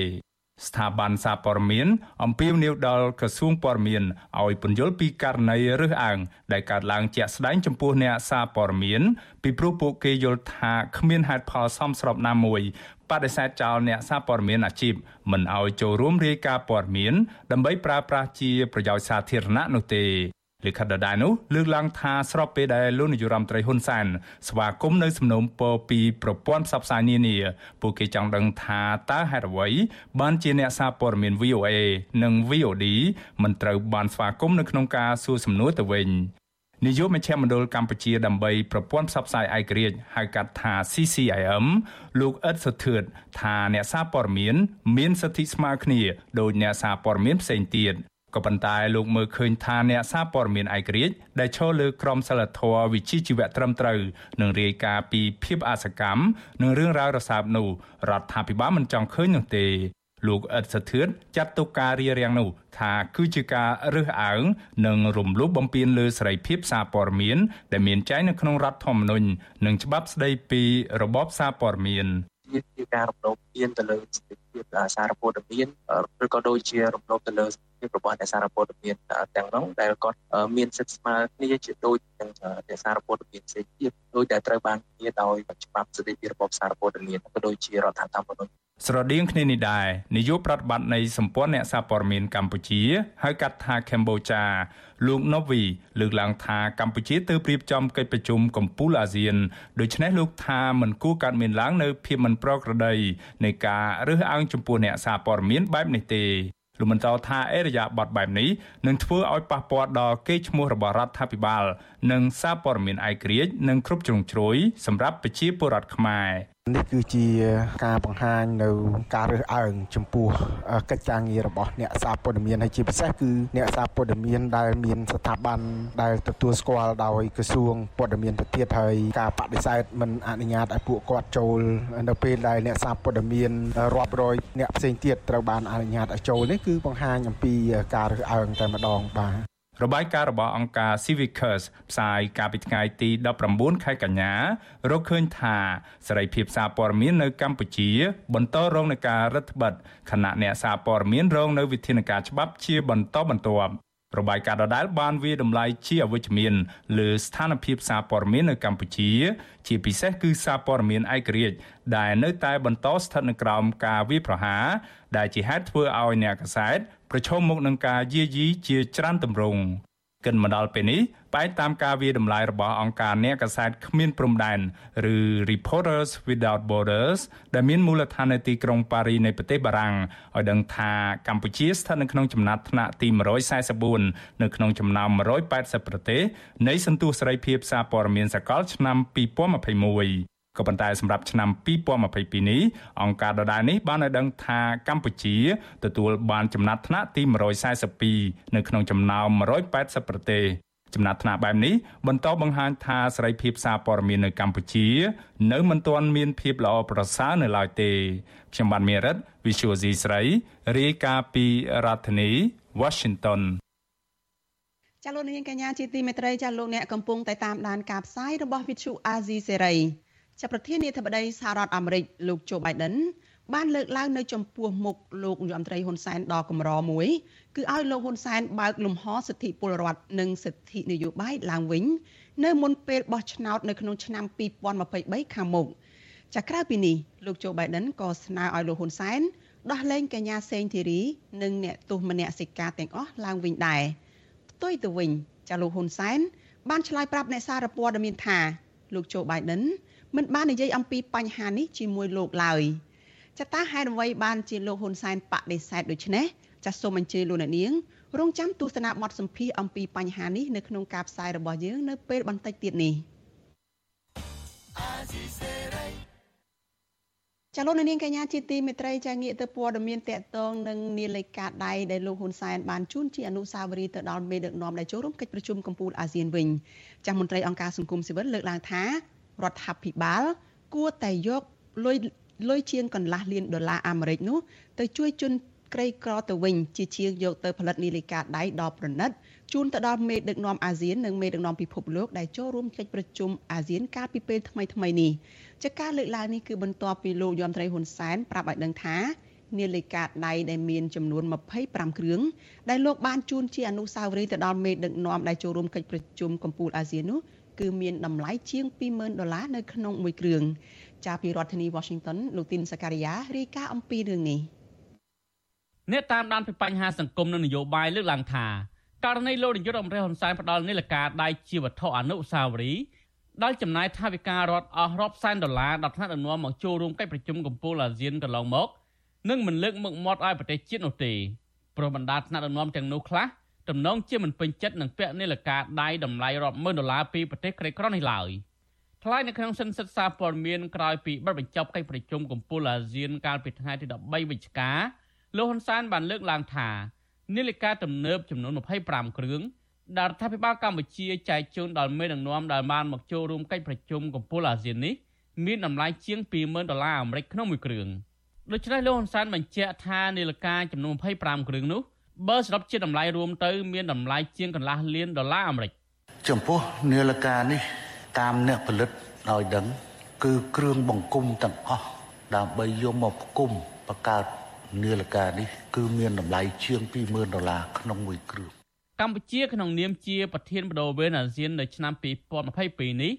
ស្ថាប័នសារព័ត៌មានអំពាវនាវដល់ក្រសួងព័ត៌មានឲ្យពន្យល់ពីករណីរើសអើងដែលកើតឡើងជាក់ស្ដែងចំពោះអ្នកសារព័ត៌មានពីព្រោះពួកគេយល់ថាគ្មានហេតុផលសមស្របណាមួយបដិសេធចោលអ្នកសារព័ត៌មានអាជីពមិនឲ្យចូលរួមរាយការណ៍ព័ត៌មានដើម្បីប្រើប្រាស់ជាប្រយោជន៍សាធារណៈនោះទេ លិខិតដដែលនោះលើកឡើងថាស្របពេលដែលលោកនាយរដ្ឋមន្ត្រីហ៊ុនសែនស្វាគមន៍នៅសំណុំពរពីប្រព័ន្ធផ្សព្វផ្សាយនានាពួកគេចង់ដឹងថាតើហេតុអ្វីបានជាអ្នកសារព័ត៌មាន VOA និង VOD មិនត្រូវបានស្វាគមន៍នៅក្នុងការសួរសំណួរទៅវិញនាយកមជ្ឈមណ្ឌលកម្ពុជាដើម្បីប្រព័ន្ធផ្សព្វផ្សាយឯករាជ្យហៅកាត់ថា CCIM លោកអ៊ិតសុធឿតថាអ្នកសារព័ត៌មាន មានសិទ្ធិស្មើគ្នាដោយអ្នកសារព័ត៌មានផ្សេងទៀត ក៏ប៉ុន្តែលោកមើលឃើញថាអ្នកសារព័ត៌មានឯករាជ្យដែលឈរលើក្រមសីលធម៌វិជ្ជាជីវៈត្រឹមត្រូវនិងរាយការណ៍ពីភាពអសកម្មនិងរឿងរ៉ាវរសើបនោះរដ្ឋាភិបាលមិនចង់ឃើញនោះទេលោកអ៊ិតសធឿនចាត់ទុកការរៀបរៀងនោះថាគឺជាការរើសអើងនិងរំលោភបំពានលើសេរីភាពសារព័ត៌មាន ដែលមានចែងនៅក្នុងរដ្ឋធម្មនុញ្ញនិងច្បាប់ស្តីពីរបបសារព័ត៌មានជាការរំលោភពៀនទៅលើសេរីភាពសារព័ត៌មានឬក៏ដូចជារំលោភទៅលើសេរី ភាពរបស់អ្នកសារព័ត៌មានទាំងនោះដែលគាត់មានសិទ្ធិស្មើគ្នាជាដូចនឹងអ្នកសារព័ត៌មានផ្សេងទៀតដោយដែលត្រូវបានធានាដោយច្បាប់ស្តីពីរបបសារព័ត៌មានក៏ដូចជារដ្ឋធម្មនុញ្ញស្រដៀងគ្នានេះដែរនាយកប្រតិបត្តិនៃសម្ព័ន្ធអ្នកសារព័ត៌មានកម្ពុជាហៅកាត់ថាកម្ពុជាលោក Novi លើកឡើងថាកម្ពុជាទើបរៀបចំកិច្ចប្រជុំកំពូលអាស៊ានដូច្នេះលោកថាមិនគួរកើតមានឡើងនៅភាពមិនប្រក្រតីនៃការរើសអើងចំពោះអ្នកសារព័ត៌មានបែបនេះទេ លោកបន្តថាអេរយាប័តបែបនេះនឹងធ្វើឲ្យប៉ះពាល់ដល់កេរ្តិ៍ឈ្មោះរបស់រដ្ឋាភិបាល និងសារព័ត៌មានឯករាជ្យនិងគ្រប់ជ្រុងជ្រោយសម្រាប់ប្រជាពលរដ្ឋខ្មែរ នេះគឺជាការបង្ហាញនៅការរើសអើងចំពោះកិច្ចការងាររបស់អ្នកសារព័ត៌មានហើយជាពិសេសគឺអ្នកសារព័ត៌មានដែលមានស្ថាប័នដែលទទួលស្គាល់ដោយក្រសួងព័ត៌មានទៅទៀតហើយការបដិសេធមិនអនុញ្ញាតឲ្យពួកគាត់ចូលនៅពេលដែលអ្នកសារព័ត៌មានរាប់រយអ្នកផ្សេងទៀតត្រូវបានអនុញ្ញាតឲ្យចូលនេះគឺបង្ហាញអំពីការរើសអើងតែម្ដងបាទ របាយការណ៍របស់អង្គការ Civicus ផ្សាយកាលពីថ្ងៃទី19ខែកញ្ញារកឃើញថាសេរីភាពសារព័ត៌មាននៅកម្ពុជា បន្តរងនឹងការរឹតបន្តឹងខណៈអ្នកសារព័ត៌មានរងនៅវិធានការច្បាប់ជាបន្តបន្ទាប់ របាយការណ៍ដដែលបានវាតម្លៃជាអវិជ្ជមានលើស្ថានភាពសារព័ត៌មាននៅកម្ពុជា ជាពិសេសគឺសារព័ត៌មានឯករាជ្យដែលនៅតែបន្តស្ថិតនៅក្រោមការវាយប្រហារដែលជាហេតុធ្វើឲ្យអ្នកកាសែតប្រឈមមុខនឹងការយាយីជាច្រើនទម្រង់ កិនមកដល់ពេលនេះបែបតាមការវាតម្លៃរបស់អង្គការអ្នកកាសែតគ្មានព្រំដែនឬ Reporters Without Borders ដែលមានមូលដ្ឋាននៅទីក្រុងប៉ារីនៃប្រទេសបារាំងឲ្យដឹងថាកម្ពុជាស្ថិតនៅក្នុងចំណាត់ថ្នាក់ទី144នៅក្នុងចំណោម180ប្រទេសនៃសន្ទុះសេរីភាពសារព័ត៌មានសកលឆ្នាំ2021 ក៏ប៉ុន្តែសម្រាប់ឆ្នាំ2022នេះអង្គការដដែលនេះបានឲ្យដឹងថាកម្ពុជាទទួលបានចំណាត់ថ្នាក់ទី142នៅក្នុងចំណោម180ប្រទេសចំណាត់ថ្នាក់បែបនេះបន្តបង្ហាញថាសេរីភាពសារព័ត៌មាននៅកម្ពុជា នៅមិនទាន់មានភាពល្អប្រសើរនៅឡើយទេខ្ញុំបានមេរិត Visual C ស្រីរាយការណ៍ពីរដ្ឋធានី Washington ចាលោកនាងកញ្ញាជាទីមេត្រីចាលោកអ្នកកំពុងតែតាមដានការផ្សាយរបស់ Vithu Azizi Serai ចាប់ប្រធានាធិបតីសហរដ្ឋអាមេរិកលោកโจ Biden បានលើកឡើងនៅចំពោះមុខលោកនាយរដ្ឋមន្ត្រីហ៊ុនសែនដ៏កម្រមួយគឺឲ្យលោកហ៊ុនសែនបើកលំហសិទ្ធិពលរដ្ឋនិងសិទ្ធិនយោបាយឡើងវិញនៅមុនពេលបោះឆ្នោតនៅក្នុងឆ្នាំ2023ខាងមុខចាក្រៅពីនេះលោកโจ Biden ក៏ស្នើឲ្យលោកហ៊ុនសែនដោះលែងកញ្ញាសេងធីរីនិងអ្នកទោសមនសិការទាំងអស់ឡើងវិញដែរផ្ទុយទៅវិញចាលោកហ៊ុនសែនបានឆ្លើយប្រាប់អ្នកសារព័ត៌មានថាលោកโจ Biden មិនបាននិយាយអំពីបញ្ហានេះជាមួយលោកឡើយចតាហេតុអ្វីបានជាលោកហ៊ុនសែនបដិសេធដូចនេះចាសសូមអញ្ជើញលោកអ្នកនាងរងចាំទស្សនាបទសម្ភាសអំពីបញ្ហានេះនៅក្នុងការផ្សាយរបស់យើងនៅពេលបន្តិចទៀតនេះចាលោកនាងកញ្ញាជាទីមេត្រីចាងាកទៅព័ត៌មានតកតងនឹងនាឡិកាដៃដែលលោកហ៊ុនសែនបានជូនជាអនុស្សាវរីយ៍ទៅដល់មេដឹកនាំដែលចូលរួមកិច្ចប្រជុំកំពូលអាស៊ានវិញចាមន្ត្រីអង្គការសង្គមស៊ីវិលលើកឡើងថា រដ្ឋាភិបាល គួរតែយកលុយលុយជាងកន្លះលានដុល្លារអាមេរិកនោះទៅជួយជនក្រីក្រទៅវិញជាជាងយកទៅផលិតនាឡិកាដៃដ៏ប្រណិតជូនទៅដល់មេដឹកនាំអាស៊ាននិងមេដឹកនាំពិភពលោកដែលចូលរួមកិច្ចប្រជុំអាស៊ានកាលពីពេលថ្មីថ្មីនេះចាការលើកឡើងនេះគឺបន្ទាប់ពីលោកយមត្រីហ៊ុនសែនប្រាប់ឲ្យដឹងថានាឡិកាដៃដែលមានចំនួន25គ្រឿងដែលលោកបានជូនជាអនុស្សាវរីយ៍ទៅដល់មេដឹកនាំដែលចូលរួមកិច្ចប្រជុំកំពូលអាស៊ាននោះ គឺមានតម្លៃជាង20,000ដុល្លារនៅក្នុងមួយគ្រឿងចាពីរដ្ឋធានី Washington លោកទីនសការីយ៉ារាយការណ៍អំពីរឿងនេះអ្នកតាមដានពីបញ្ហាសង្គមនិងនយោបាយលើកឡើងថាករណីលោកនាយករដ្ឋមន្ត្រីហ៊ុនសែនផ្ដាល់នាឡិកាដៃជាវត្ថុអនុស្សាវរីយ៍ដែលចំណាយថវិការដ្ឋអស់រាប់សែនដុល្លារដល់ថ្នាក់ដឹកនាំមកចូលរួមកិច្ចប្រជុំកំពូលអាស៊ានកន្លងមកនឹងមិនលើកមុខមាត់ឲ្យប្រទេសជាតិនោះទេព្រោះបណ្ដាថ្នាក់ដឹកនាំទាំងនោះខ្លះ ទំនងជាមិនពេញចិត្តនឹងពាក់នាឡិកាដៃតម្លៃរាប់ម៉ឺនដុល្លារពីប្រទេសក្រីក្រនេះឡើយថ្លែងនៅក្នុងសិនសិទ្ធិសារព័ត៌មានក្រោយពីបិទបញ្ចប់កិច្ចប្រជុំកំពូលអាស៊ានកាលពីថ្ងៃទី13វិច្ឆិកាលោកហ៊ុនសែនបានលើកឡើងថានាឡិកាទំនើបចំនួន25គ្រឿងដែលរដ្ឋាភិបាលកម្ពុជាចែកជូនដល់មេដឹកនាំដែលបានមកចូលរួមកិច្ចប្រជុំកំពូលអាស៊ាននេះមានតម្លៃជាង20,000ដុល្លារអាមេរិកក្នុងមួយគ្រឿងដូច្នេះលោកហ៊ុនសែនបញ្ជាក់ថានាឡិកាចំនួន25គ្រឿងនោះ បើសរុបជាតម្លៃរួមទៅ មានតម្លៃជាងកន្លះលានដុល្លារអាមេរិកចំពោះនាឡិកានេះ តាមអ្នកផលិតឲ្យដឹង គឺគ្រឿងបង្គំទាំងអស់ដើម្បីយកមកផ្គុំបង្កើតនាឡិកានេះគឺមានតម្លៃជាង20000ដុល្លារក្នុងមួយគ្រឿងកម្ពុជាក្នុងនាមជាប្រធានបដូវវេនអាស៊ាននៅឆ្នាំ2022នេះ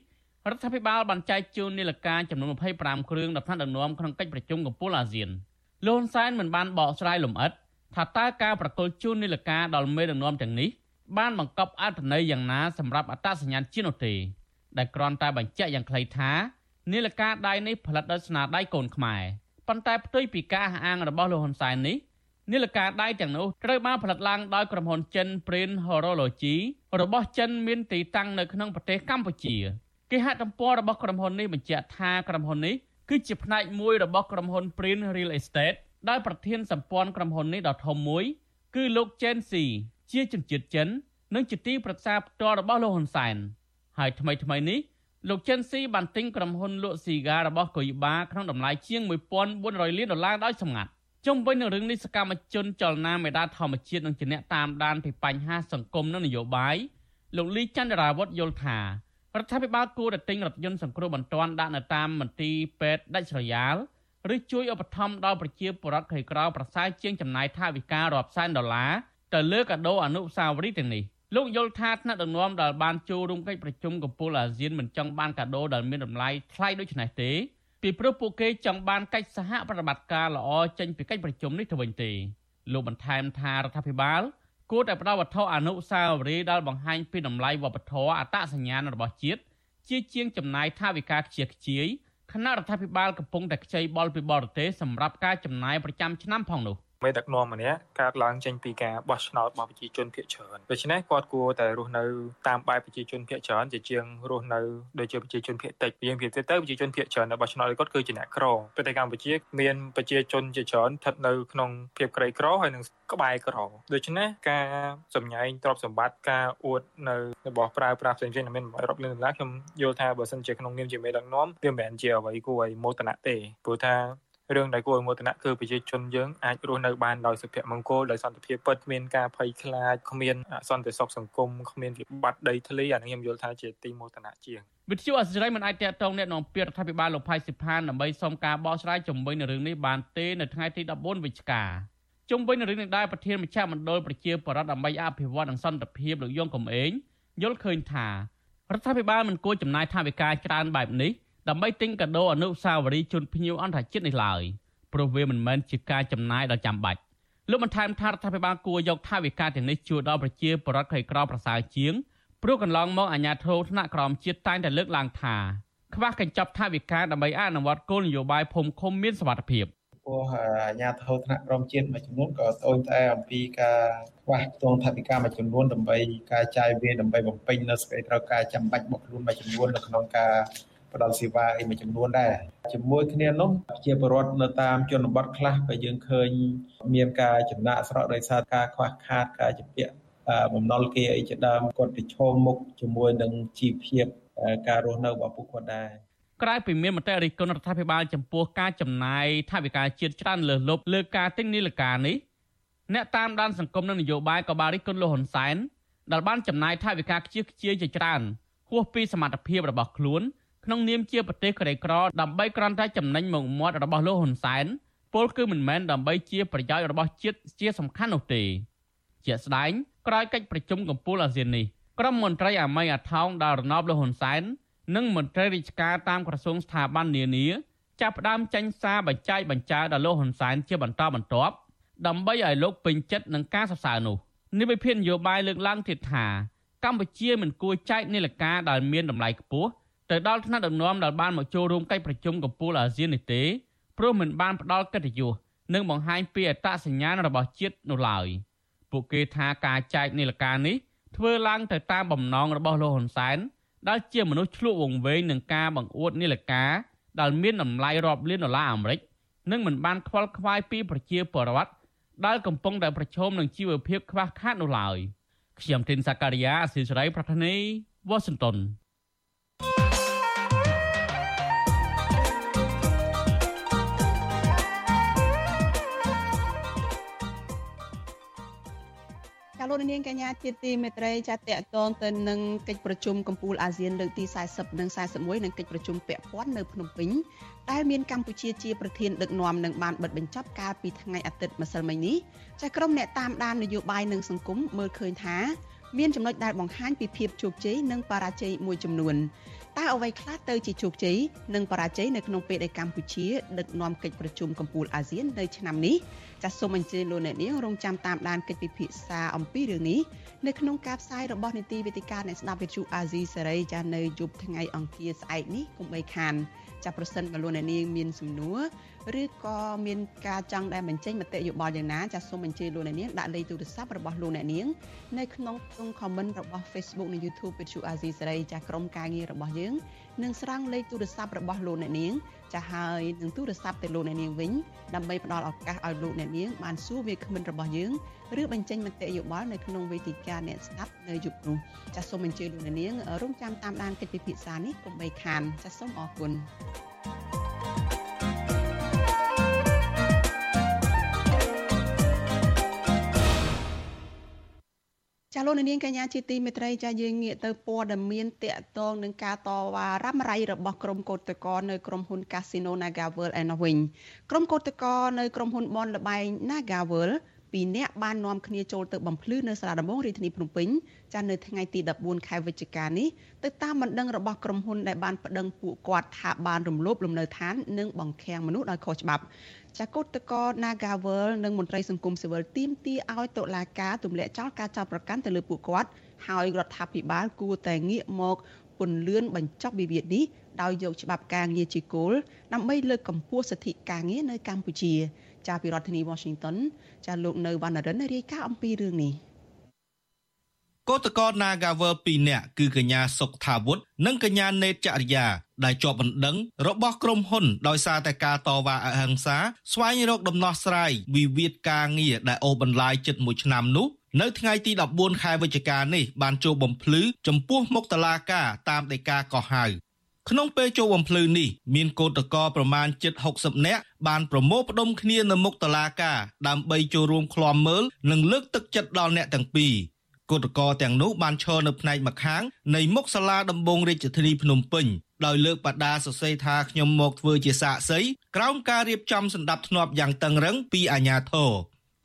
រដ្ឋាភិបាលបានចែកជូននាឡិកាចំនួន25គ្រឿងដល់ថ្នាក់ដឹកនាំក្នុងកិច្ចប្រជុំកំពូលអាស៊ាន។លោកហ៊ុនសែនមិនបានបកស្រាយលម្អិត ថាតើការប្រកល់ជូននីលការដល់មេដឹកនាំទាំងនេះបានបង្កប់អត្ថន័យយ៉ាងណាសម្រាប់អត្តសញ្ញាណជាតិនោះទេដែលគ្រាន់តែបញ្ជាក់យ៉ាងខ្លីថានីលការដៃនេះផលិតដោយស្នាដៃកូនខ្មែរប៉ុន្តែផ្ទុយពីការអះអាងរបស់លោកហ៊ុនសែននេះនីលការដៃទាំងនោះត្រូវបានផលិតឡើងដោយក្រុមហ៊ុនចិន Print Horology របស់ចិនមានទីតាំងនៅក្នុងប្រទេសកម្ពុជាគេហទំព័ររបស់ក្រុមហ៊ុននេះបញ្ជាក់ថាក្រុមហ៊ុននេះគឺជាផ្នែកមួយរបស់ក្រុមហ៊ុន Print Real Estate ដែលប្រធានសម្ព័ន្ធក្រុមហ៊ុននេះដ៏ធំមួយ គឺលោក Chen Xi ជាជនជាតិចិន និងជាទីប្រឹក្សាផ្ទាល់របស់លោកហ៊ុនសែនហើយថ្មីថ្មីនេះលោកចិនស៊ីបានទិញក្រុមហ៊ុនលក់ស៊ីហ្គារបស់កុយបាក្នុងតម្លៃជាង1400លានដុល្លារដោយសម្ងាត់ជុំវិញនឹងរឿងនេះសកម្មជនចលនាមេដាធម្មជាតិនិងជាអ្នកតាមដានពីបញ្ហាសង្គមនិងនយោបាយលោកលីចន្ទរាវុធយល់ថារដ្ឋាភិបាលគួរតែទិញរថយន្តសង្គ្រោះបន្ទាន់ដាក់នៅតាមមន្ទីរពេទ្យដាច់ស្រយាល ឬជួយឧបត្ថម្ភដល់ប្រជាពលរដ្ឋក្រីក្រប្រសើរជាងចំណាយថវិការាប់សែនដុល្លារទៅលើកាដូអនុស្សាវរីយ៍ទាំងនេះលោកយល់ថាថ្នាក់ដឹកនាំដែលបានចូលរួមកិច្ចប្រជុំកំពូលអាស៊ានមិនចង់បានកាដូដែលមានតម្លៃថ្លៃដូចនេះទេពីព្រោះពួកគេចង់បានកិច្ចសហប្រតិបត្តិការល្អចេញពីកិច្ចប្រជុំនេះទៅវិញទេលោកបន្ថែមថារដ្ឋាភិបាលគួរតែផ្ដល់វត្ថុអនុស្សាវរីយ៍ដែលបង្ហាញពីតម្លៃវប្បធម៌អត្តសញ្ញាណរបស់ជាតិជាជាងចំណាយថវិកាខ្ជិះខ្ជាយ គណៈរដ្ឋាភិបាលកំពុងតែខ្ចីបុលពីបរទេសសម្រាប់ការចំណាយប្រចាំឆ្នាំផងនោះ មេដឹកនាំម្នាក់កើតឡើងចេញពីការបោះឆ្នោតរបស់ប្រជាជនភាគច្រើនដូច្នេះគាត់គួរតែរស់នៅតាមបែបប្រជាជនភាគច្រើនជាជាងរស់នៅដូចជាប្រជាជនភាគតិចយើងនិយាយទៅប្រជាជនភាគច្រើននៅបោះឆ្នោតគាត់គឺជាអ្នកក្រប្រទេសកម្ពុជា មានប្រជាជនជាច្រើនស្ថិតនៅក្នុងភាពក្រីក្រហើយនឹងក្បែរក្រដូច្នេះការសម្ញែងទ្រព្យសម្បត្តិការអួតនៅរបស់ប្រើប្រាស់ផ្សេងៗដែលមានរាប់លានដុល្លារខ្ញុំយល់ថាបើសិនជាក្នុងនាមជាមេដឹកនាំវាមិនមែនជាអ្វីគួរឲ្យមោទនៈទេព្រោះថា រឿងដែលគួរឲ្យមោទនៈគឺប្រជាជនយើងអាចរស់នៅបានដោយសុភមង្គលដោយសន្តិភាពពិតគ្មានការភ័យខ្លាចគ្មានសន្តិសុខសង្គមគ្មានវិបត្តិដីធ្លីអានេះខ្ញុំយល់ថាជាទីមោទនៈជាងវិទ្យុអសិរ័យមិនអាចតកតងអ្នកនាំពាក្យរដ្ឋាភិបាលលោកផៃសិផានដើម្បីសុំការបកស្រាយជំវិញនឹងរឿងនេះបានទេនៅថ្ងៃទី14វិច្ឆិកាជុំវិញនឹងរឿងនេះដែរប្រធានមជ្ឈមណ្ឌលប្រជាពលរដ្ឋដើម្បីអភិវឌ្ឍនិងសន្តិភាពលោកយងកំឯងយល់ឃើញថារដ្ឋាភិបាលមិនគួរចំណាយថវិកាច្រើនបែបនេះ ដើម្បីទិញកាដូអនុស្សាវរីយ៍ជូនភ្ញៀវអន្តរជាតិនេះឡើយ។ព្រោះវាមិនមែនជាការចំណាយដ៏ចាំបាច់លោកបន្ថែមថារដ្ឋាភិបាលគួរយកថវិកាទាំងនេះជួយដល់ប្រជាពលរដ្ឋក្រីក្រប្រសើរជាងព្រោះកន្លងមកអាជ្ញាធរថ្នាក់ក្រោមជាតិតែងតែលើកឡើងថាខ្វះកញ្ចប់ថវិកាដើម្បីអនុវត្តគោលនយោបាយភូមិឃុំមានសុវត្ថិភាពពោះអាជ្ញាធរថ្នាក់ក្រមជាតិមួយចំនួនក៏ត្អូញត្អែអំពីការខ្វះខ្ទង់ថវិកាមួយចំនួនដើម្បីការចាយវាដើម្បីបំពេញនៅសេចក្តីត្រូវការចាំបាច់របស់ខ្លួនមួយចំនួននៅក្នុងការ ផ្ដល់សេវាអីមួយចំនួនដែរជាមួយគ្នានោះជាបរដ្ឋនៅតាមជនបទខ្លះក៏យើងឃើញ មានការចំណាក់ស្រកដោយសារការខ្វះខាតការជំពាក់បំណុលគេអីជាដើមគាត់ប្រឈមមុខជាមួយនឹងជីវភាពការរស់នៅរបស់ពួកគាត់ដែរក្រៅពីមានមតិរិះគន់រដ្ឋាភិបាលចំពោះការចំណាយថវិកាជាតិច្រើនលើសលប់លើការទិញនីលការនេះអ្នកតាមដានសង្គមនិងនយោបាយក៏បានរិះគន់លោកហ៊ុនសែនដែលបានចំណាយថវិកាខ្ជិះខ្ជាយជាច្រើនហួសពីសមត្ថភាពរបស់ខ្លួន ក្នុងនាមជាប្រទេសក្រីក្រដើម្បីក្រាន់តែចំណេញមុខមាត់របស់លោកហ៊ុនសែនពលគឺមិនមែនដើម្បីជាប្រយោជន៍របស់ជាតិជាសំខាន់នោះទេជាក់ស្ដែងក្រោយកិច្ចប្រជុំកំពូលអាស៊ាននេះក្រុមមន្ត្រីអាមីអាថោងដល់រណបលោកហ៊ុនសែននិងមន្ត្រីរាជការតាមក្រសួងស្ថាប័ននានាចាប់ផ្ដើមចេញសារបញ្ចាយបញ្ចើដល់លោកហ៊ុនសែនជាបន្តបន្ទាប់ដើម្បីឲ្យលោកពេញចិត្តនឹងការសរសើរនោះនេះវិភាននយោបាយលើកឡើងទៀតថាកម្ពុជាមិនគួរចែកនីលការដែលមានតម្លៃខ្ពស់ ទៅដល់ថ្នាក់ដឹកនាំដែលបានមកចូលរួមកិច្ចប្រជុំកំពូលអាស៊ាននេះទេព្រោះមិនបានផ្ដល់កិត្តិយសនិងបង្ហាញពីអត្តសញ្ញាណរបស់ជាតិនោះឡើយពួកគេថាការចែកនីលការនេះធ្វើឡើងទៅតាមបំណងរបស់លោកហ៊ុនសែនដែលជាមនុស្សឆ្លក់វង្វេងនឹងការបង្អួតនីលការដែលមានតម្លៃរាប់លានដុល្លារអាមេរិកនិងមិនបានខ្វល់ខ្វាយពីប្រជាពលរដ្ឋដែលកំពុងតែប្រឈមនឹងជីវភាពខ្វះខាតនោះឡើយខ្ញុំទីនសាការីយ៉ាអស៊ីសេរីប្រធានីវ៉ាស៊ីនតោន លោកនាងកញ្ញាជាទីមេត្រីចាតតតងទៅនឹងកិច្ចប្រជុំកម្ពុជាអាស៊ានលើកទី40និង41និងកិច្ចប្រជុំពាក់ព័ន្ធនៅភ្នំពេញដែលមានកម្ពុជាជាប្រធានដឹកនាំនិងបានបិទបញ្ចប់កាលពីថ្ងៃអាទិត្យម្សិលមិញនេះចាក្រុមអ្នកតាមដាននយោបាយនិងសង្គមមើលឃើញថាមានចំណុចដែលបង្ហាញពីភាពជោគជ័យនិងបរាជ័យមួយចំនួន តើអ្វីខ្លះទៅជាជោគជ័យនិងបរាជ័យនៅក្នុងពេលដែលកម្ពុជាដឹកនាំកិច្ចប្រជុំកំពូលអាស៊ាននៅឆ្នាំនេះចាសសូមអញ្ជើញលោកអ្នកនាងរងចាំតាមដានកិច្ចពិភាក្សាអំពីរឿងនេះនៅក្នុងការផ្សាយរបស់នីតិវិទ្យាអ្នកស្ដាប់វិទ្យុអាស៊ីសេរីចាសនៅយប់ថ្ងៃអង្គារស្អែកនេះកុំបីខាន ចាប្រសិនបើលោកអ្នកនាងមានសំណួរឬក៏មានការចង់ដែលបញ្ចេញមតិយោបល់យ៉ាងណាចាសសូមអញ្ជើញលោកអ្នកនាងដាក់លេខទូរស័ព្ទរបស់លោកអ្នកនាងនៅក្នុងក្នុង comment របស់ Facebook និង YouTube វិទ្យុអាស៊ីសេរីចាសក្រុមការងាររបស់យើង នឹងស្រង់លេខទូរស័ព្ទរបស់លោកអ្នកនាងចាស់ហើយនឹងទូរស័ព្ទទៅលោកអ្នកនាងវិញដើម្បីផ្ដល់ឱកាសឲ្យលោកអ្នកនាងបានសួរវាគ្មិនរបស់យើងឬបញ្ចេញមតិយោបល់នៅក្នុងវេទិកាអ្នកស្ដាប់នៅយប់នោះចាសសូមអញ្ជើញលោកអ្នកនាងរងចាំតាមដានកិច្ចពិភាក្សានេះកុំបីខានចាសសូមអរគុណ ចាលោកនាងកញ្ញាជាទីមេត្រីចាយើងងាកទៅព័ត៌មានតកតងនឹងការតវ៉ារ៉ាំរ៉ៃរបស់ក្រុមកោតក្រនៅក្រុមហ៊ុន Casino NagaWorld ឯណោះវិញក្រុមកោតក្រនៅក្រុមហ៊ុនបនលបែង NagaWorld ពីរនាក់បាននាំគ្នាចូលទៅបំភ្លឺនៅសាលាដំបងរាជធានីភ្នំពេញចានៅថ្ងៃទី14ខែវិច្ឆិកានេះទៅតាមបណ្ដឹងរបស់ក្រុមហ៊ុនដែលបានប្តឹងពួកគាត់ថាបានរំលោភលំនៅឋាននិងបង្ខាំងមនុស្សដោយខុសច្បាប់ ចាកុតកោ Nagavel និងមន្ត្រីសង្គមស៊ីវិលទាមទារឲ្យតុលាការទម្លាក់ចោលការចោទប្រកាន់ទៅលើពួកគាត់ហើយរដ្ឋាភិបាលគួរតែងាកមកពន្លឿនបញ្ចប់វិវាទនេះដោយយកច្បាប់ការងារជាគោលដើម្បីលើកកម្ពស់សិទ្ធិការងារនៅកម្ពុជា ចាពីរដ្ឋធានី Washington ចាលោកនៅវណ្ណរិនរាយការណ៍អំពីរឿងនេះ កោតកោ Nagavel 2នាក់គឺកញ្ញាសុកថាវុធនិងកញ្ញាណេតចរិយាដែលជាប់បណ្ដឹងរបស់ក្រុមហ៊ុនដោយសារតែការតវ៉ាអហិង្សាស្វែងរកដំណោះស្រាយវិវាទការងារដែលអូសបន្លាយជិត1ឆ្នាំនោះនៅថ្ងៃទី14ខែវិច្ឆិកានេះបានចូលបំភ្លឺចំពោះមុខតឡាការតាមដីកាកោះហៅក្នុងពេលចូលបំភ្លឺនេះមានកោតកោប្រមាណជិត60នាក់បានប្រមូលផ្ដុំគ្នានៅមុខតឡាការដើម្បីចូលរួមឃ្លាំមើលនិងលើកទឹកចិត្តដល់អ្នកទាំងពីរ គឧតកោទាំងនោះបានឈរនៅផ្នែកម្ខាងនៃមុខសាលាដំបងរាជធានីភ្នំពេញដោយលើកបដាសរសេរថាខ្ញុំមកធ្វើជាសាក្សីក្រោមការរៀបចំសម្ដាប់ធ្នាប់យ៉ាងតឹងរឹងពីអាជ្ញាធរ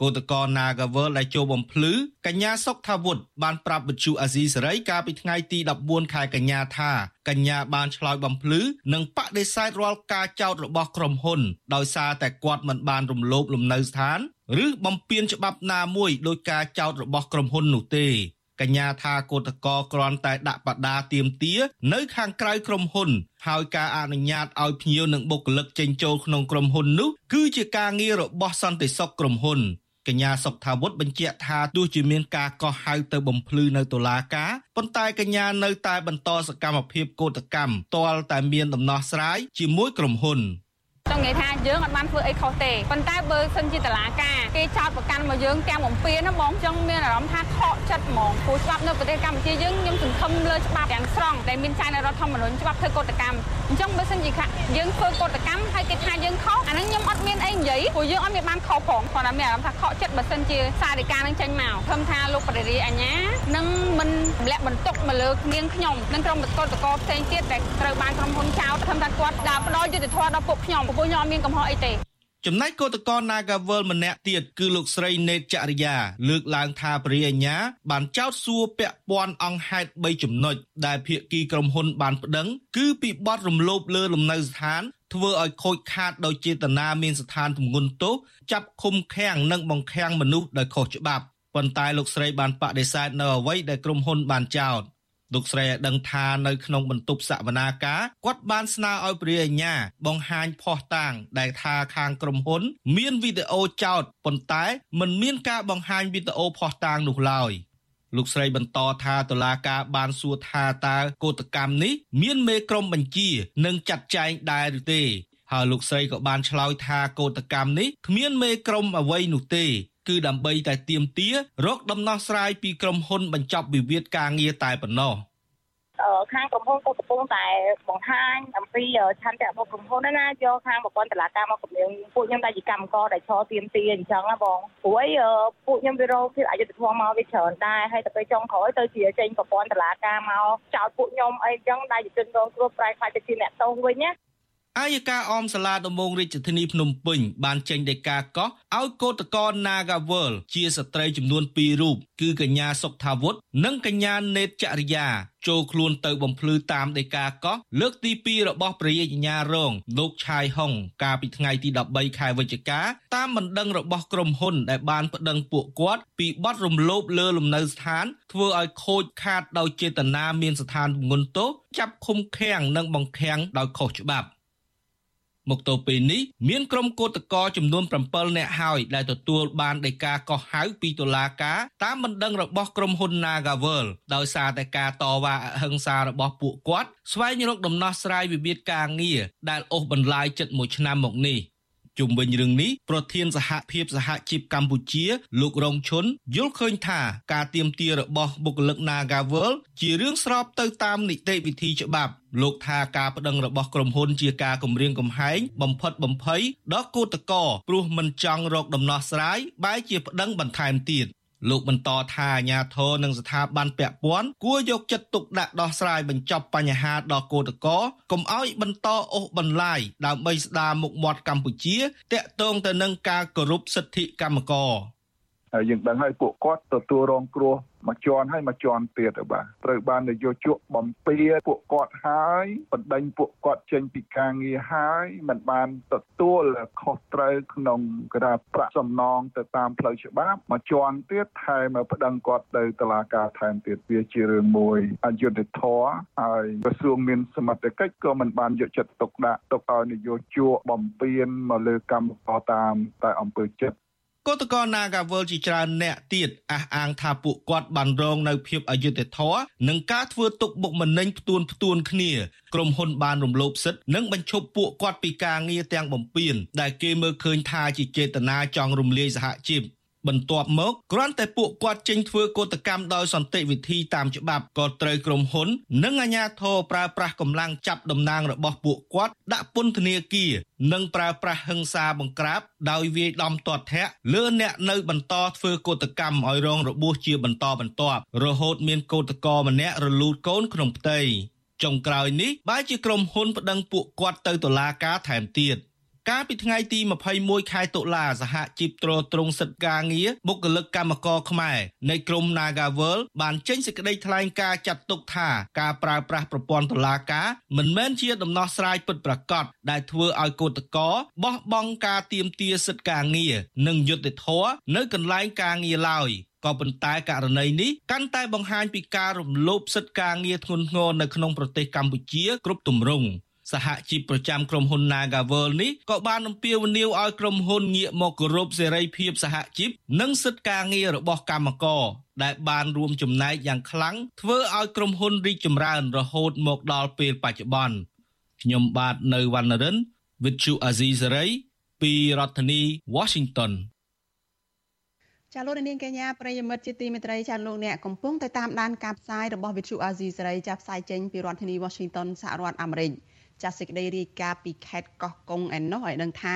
គឧតកោ Nagavel ដែលចូលបំភ្លឺកញ្ញាសុកថាវុធបានប្រាប់វិទ្យុអាស៊ីសេរីកាលពីថ្ងៃទី14ខែកញ្ញាថាកញ្ញាបានឆ្លើយបំភ្លឺនិងបដិសេធរាល់ការចោទរបស់ក្រុមហ៊ុនដោយសារតែគាត់មិនបានរំលោភលំនៅស្ថាន ឬបំពានច្បាប់ណាមួយដោយការចោទរបស់ក្រុមហ៊ុននោះទេកញ្ញាថាកោតកោគ្រាន់តែដាក់បដាទៀមទានៅខាងក្រៅក្រុមហ៊ុន ហើយការអនុញ្ញាតឲ្យភ្ញៀវនិងបុគ្គលិកចេញចូលក្នុងក្រុមហ៊ុននោះគឺជាការងាររបស់សន្តិសុខក្រុមហ៊ុនកញ្ញាសុកថាវុធបញ្ជាក់ថាទោះជាមានការកោះហៅទៅបំភ្លឺនៅតុលាការប៉ុន្តែកញ្ញានៅតែបន្តសកម្មភាពកោតកម្មទាល់តែមានដំណោះស្រាយជាមួយក្រុមហ៊ុន។ ចង់និយាយថាយើងអត់បានធ្វើអីខុសទេប៉ុន្តែបើសិនជាតឡាការគេចោតប្រកាន់មកយើងទាំងបំពេញណាបងចង់មានអារម្មណ៍ថាខកចិត្តហ្មងព្រោះច្បាប់នៅប្រទេសកម្ពុជាយើងខ្ញុំសង្ឃឹមលើច្បាប់ទាំងស្រុងដែលមានចែងនៅរដ្ឋធម្មនុញ្ញច្បាប់ធ្វើកតកម្មអញ្ចឹងបើសិនជាយើងធ្វើកតកម្មហើយគេថាយើងខុសអាហ្នឹងខ្ញុំអត់មានអីនិយាយព្រោះយើងអត់មានបានខុសផងគាត់តែមានអារម្មណ៍ថាខកចិត្តបើសិនជាសារដីកានឹងចេញមកធំថាលោកបរិយាអញ្ញានឹងមិនទម្លាក់បន្ទុកមកលើនាងខ្ញុំនិងក្រុមកតកផ្សេងទៀតដែលត្រូវបានក្រុមហ៊ុនចោទធំថាគាត់ដើរផ្ដល់យុទ្ធធម៌ដល់ពួកខ្ញុំពួកខ្ញុំអត់មានកំហុសអីទេចំណែកកោតកោ Nagavel ម្នាក់ទៀតគឺលោកស្រីនេតចរិយាលើកឡើងថាព្រាអញ្ញាបានចោទសួរពាក់ព័ន្ធអង្គហេតុ3ចំណុចដែលភាគីក្រុមហ៊ុនបានប្តឹងគឺពីបទរំលោភលើលំនៅស្ថានធ្វើឲ្យខូចខាតដោយចេតនាមានស្ថានទម្ងន់ទោសចាប់ឃុំឃាំងនិងបង្ខាំងមនុស្សដោយខុសច្បាប់ប៉ុន្តែលោកស្រីបានបដិសេធនៅអ្វីដែលក្រុមហ៊ុនបានចោទ លោកស្រីឲ្យដឹងថានៅក្នុងបន្ទប់សវនាការគាត់បានស្នើឲ្យព្រះអញ្ញាបង្ហាញភ័ស្តុតាង ដែលថាខាងក្រុមហ៊ុន មានវីដេអូចោតប៉ុន្តែមិនមានការបង្ហាញវីដេអូភ័ស្តុតាងនោះឡើយលោកស្រីបន្តថាតុលាការបានសួរថាតើកោតកម្មនេះ មានមេក្រុមបញ្ជានិងចាត់ចែងដែរឬទេហើយលោកស្រីក៏បានឆ្លើយថាកោតកម្មនេះគ្មានមេក្រុមអ្វីនោះទេ គឺដើម្បីតែទៀមទារកដំណោះស្រាយពីក្រុមហ៊ុនបញ្ចប់វិវាទការងារតែប៉ុណ្ណោះខាងក្រុមហ៊ុនក៏កំពុងតែបង្ហាញអំពីឆន្ទៈរបស់ក្រុមហ៊ុនណាយកខាងប្រព័ន្ធតឡាការមកគម្រាមពួកខ្ញុំតែជាកម្មករដែលឈរទៀមទាអញ្ចឹងណាបងព្រោះអីពួកខ្ញុំវារកភាពអយុត្តិធម៌មកវាច្រើនដែរហើយទៅពេលចុងក្រោយទៅជាចេញប្រព័ន្ធតឡាការមកចោតពួកខ្ញុំអីអញ្ចឹងដែលជាជនរងគ្រោះប្រែខ្លាចទៅជាអ្នកទោសវិញណា អាយកាអមសាលាដំបងរាជធានីភ្នំពេញបានចេញដីកាកោះឲ្យកោតក្រ Nagawal ជាស្ត្រីចំនួន2រូបគឺកញ្ញាសុកថាវុឌ្ឍនិងកញ្ញានេតចរិយាចូលខ្លួនទៅបំភ្លឺតាមដីកាកោះលើកទី2របស់ព្រះរាជអាជ្ញារងលោកឆាយហុងកាលពីថ្ងៃទី13ខែវិច្ឆិកាតាមបណ្ដឹងរបស់ក្រុមហ៊ុនដែលបានប្តឹងពួកគាត់ពីបទរំលោភលើលំនៅស្ថានធ្វើឲ្យខូចខាតដោយចេតនាមានស្ថានទម្ងន់ទោសចាប់ឃុំឃាំងនិងបង្ខាំងដោយខុសច្បាប់ មកទល់ពេលនេះមានក្រុមកោតក្រចំនួន7នាក់ហើយដែលទទួលបានដីកាកោះហៅពីតុលាការតាមបណ្ដឹងរបស់ក្រុមហ៊ុន Nagavel ដោយសារតែការតវ៉ាអហិង្សារបស់ពួកគាត់ស្វែងរកដំណោះស្រាយវិវាទការងារដែលអូសបន្លាយជិត1ឆ្នាំមកនេះ។ជុំវិញរឿងនេះប្រធានសហភាពសហជីពកម្ពុជា លោករងឈុនយល់ឃើញថាការទៀមទារបស់បុគ្គលិក Nagavel ជារឿងស្របទៅតាមនីតិវិធីច្បាប់ លោកថាការប្តឹងរបស់ក្រុមហ៊ុនជាការគម្រាមកំហែងបំផិតបំភ័យដល់គឧតកោព្រោះមិនចង់រកដំណោះស្រាយបែរជាប្តឹងបន្ថែមទៀតលោកបន្តថាអាញាធរនិងស្ថាប័នពាក់ព័ន្ធគួរយកចិត្តទុកដាក់ដោះស្រាយបញ្ចប់បញ្ហាដល់កោតកោកុំឲ្យបន្តអូសបន្លាយដើម្បីស្ដារមុខមាត់កម្ពុជាតាក់ទងទៅនឹងការគោរពសិទ្ធិកម្មករហើយយើងដឹងហើយពួកគាត់ទទួលរងគ្រោះ មួយជាន់ហើយមួយជាន់ទៀតបាទត្រូវបាននយោជកបំពេពួកគាត់ហើយបណ្ដេញពួកគាត់ចេញពីការងារហើយមិនបានទទួលខុសត្រូវក្នុងក្រាប្រាក់សំណងទៅតាមផ្លូវច្បាប់មួយជាន់ទៀតថែមប្តឹងគាត់ទៅតុលាការថែមទៀតវាជារឿងមួយអយុត្តិធម៌ហើយក្រសួងមានសមត្ថកិច្ចក៏មិនបានយកចិត្តទុកដាក់ទុកឲ្យនយោជកបំពេញមកលើកម្មករតាមតែអង្គើចិត្ត គឧតកោ Nagawal ជាច្រើនអ្នកទៀតអះអាងថាពួកគាត់បានរងនៅភាពអយុត្តិធម៌និងការធ្វើទុកបុកម្នេញផ្ទួនផ្ទួនគ្នាក្រុមហ៊ុនបានរំលោភសិទ្ធិនិងបញ្ឈប់ពួកគាត់ពីការងារទាំងបំពេញដែលគេមើលឃើញថាជាចេតនាចង់រំលាយសហជីព បន្ទាប់មកគ្រាន់តែពួកគាត់ចេញធ្វើកោតកម្មដោយសន្តិវិធីតាមច្បាប់ក៏ត្រូវក្រុមហ៊ុន និងអាជ្ញាធរប្រើប្រាស់កម្លាំងចាប់តំណាងរបស់ពួកគាត់ដាក់ពន្ធនាគារនិងប្រើប្រាស់ហិង្សាបង្ក្រាបដោយវាយដំទាត់ធាក់លើអ្នកនៅបន្តធ្វើកោតកម្មឲ្យរងរបួសជាបន្តបន្ទាប់រហូតមានកោតករម្នាក់រលូតកូនក្នុងផ្ទៃចុងក្រោយនេះបែរជាក្រុមហ៊ុនប្តឹងពួកគាត់ទៅតុលាការថែមទៀត។ កាលពីថ្ងៃទី21ខែតុលាសហជីពត្រួតត្រងសិទ្ធិការងារបុគ្គលិកកម្មករខ្មែរនៃក្រម Nagavel បានចេញសេចក្តីថ្លែងការណ៍ចាត់ទុកថាការប្រើប្រាស់ប្រព័ន្ធតុលាការមិនមែនជាដំណោះស្រាយពិតប្រាកដដែលធ្វើឲ្យកោតករបោះបង់ការទៀមទាសិទ្ធិការងារនិងយុត្តិធម៌នៅកន្លែងការងារឡើយក៏ប៉ុន្តែករណីនេះកាន់តែបង្ហាញពីការរំលោភសិទ្ធិការងារធ្ងន់ធ្ងរនៅក្នុងប្រទេសកម្ពុជាគ្រប់ទម្រង់ សហជីពប្រចាំក្រុមហ៊ុន Nagavel នេះក៏បានអំពាវនាវឲ្យក្រុមហ៊ុនងាកមកគោរពសេរីភាពសហជីពនិងសិទ្ធិការងាររបស់កម្មករដែលបានរួមចំណែកយ៉ាងខ្លាំងធ្វើឲ្យក្រុមហ៊ុនរីកចម្រើនរហូតមកដល់ពេលបច្ចុប្បន្នខ្ញុំបាទនៅវណ្ណរិន With Chu Azizi Saray ពីរដ្ឋធានី Washington ចាលោកនាងកញ្ញាប្រិយមិត្តជាទីមេត្រីចាលោកអ្នកកំពុងតែតាមដានការផ្សាយរបស់វិទ្យុអាស៊ីសេរីចាផ្សាយចេញពីរដ្ឋធានី Washington សហរដ្ឋអាមេរិក។ ចាសសេចក្តីរាយការណ៍ពីខេត្តកោះកុងឯណោះឲ្យដឹងថា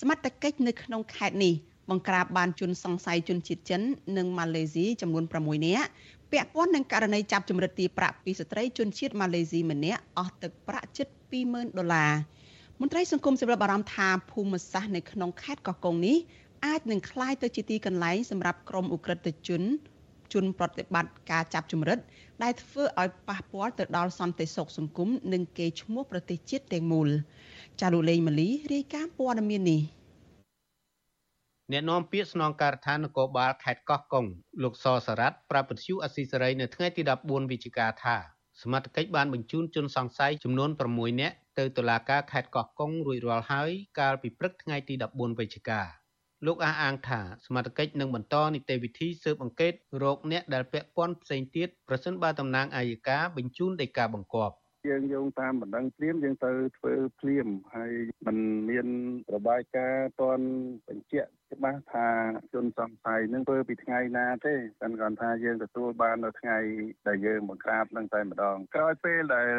សមត្ថកិច្ចនៅក្នុងខេត្តនេះបង្ក្រាបបានជនសង្ស័យជនជាតិចិននិងម៉ាឡេស៊ីចំនួន6នាក់ពាក់ព័ន្ធនឹងករណីចាប់ចម្រិតទារប្រាក់ពីស្ត្រីជនជាតិម៉ាឡេស៊ីម្នាក់អស់ទឹកប្រាក់ជិត20000ដុល្លារមន្ត្រីសង្គមសម្រាប់អារម្មណ៍ថាភូមិសាស្ត្រនៅក្នុងខេត្តកោះកុងនេះអាចនឹងคล้ายទៅជាទីកន្លែងសម្រាប់ក្រុមអ ுக ្រិតជន ជនប្រតិបត្តិការចាប់ចម្រិត ដែលធ្វើឲ្យប៉ះពាល់ទៅដល់សន្តិសុខសង្គមនិងកេរ្តិ៍ឈ្មោះប្រទេសជាតិទាំងមូលចាលោកលេងម៉ាលីរាយការណ៍ព័ត៌មាននេះអ្នកនាំពាក្យស្នងការដ្ឋាននគរបាលខេត្តកោះកុងលោកសសារ៉ាត់ប្រាប់ពទ្យុអស៊ីសេរីនៅថ្ងៃទី14វិច្ឆិកាថាសមត្ថកិច្ចបានបញ្ជូនជនសង្ស័យចំនួន6នាក់ទៅតុលាការខេត្តកោះកុងរួចរាល់ហើយកាលពីព្រឹកថ្ងៃទី14វិច្ឆិកា លោកអះអាងថាសមត្ថកិច្ចនឹងបន្តនីតិវិធីស៊ើបអង្កេតរោគអ្នកដែលពាក់ព័ន្ធផ្សេងទៀតប្រសិនបើតំណាងអាយកាបញ្ជូនដីកាបង្គាប់យើងយោងតាមបណ្ដឹងភ្លាមយើងទៅធ្វើភ្លាមហើយมันមានរបាយការណ៍តនបញ្ជាក់ ច្បាស់ថាជនសង្ស័យនឹងធ្វើពីថ្ងៃណាទេតែគាត់ថាយើងទទួលបាននៅថ្ងៃដែលយើងបង្ក្រាបនឹងតែម្ដងក្រោយពេលដែល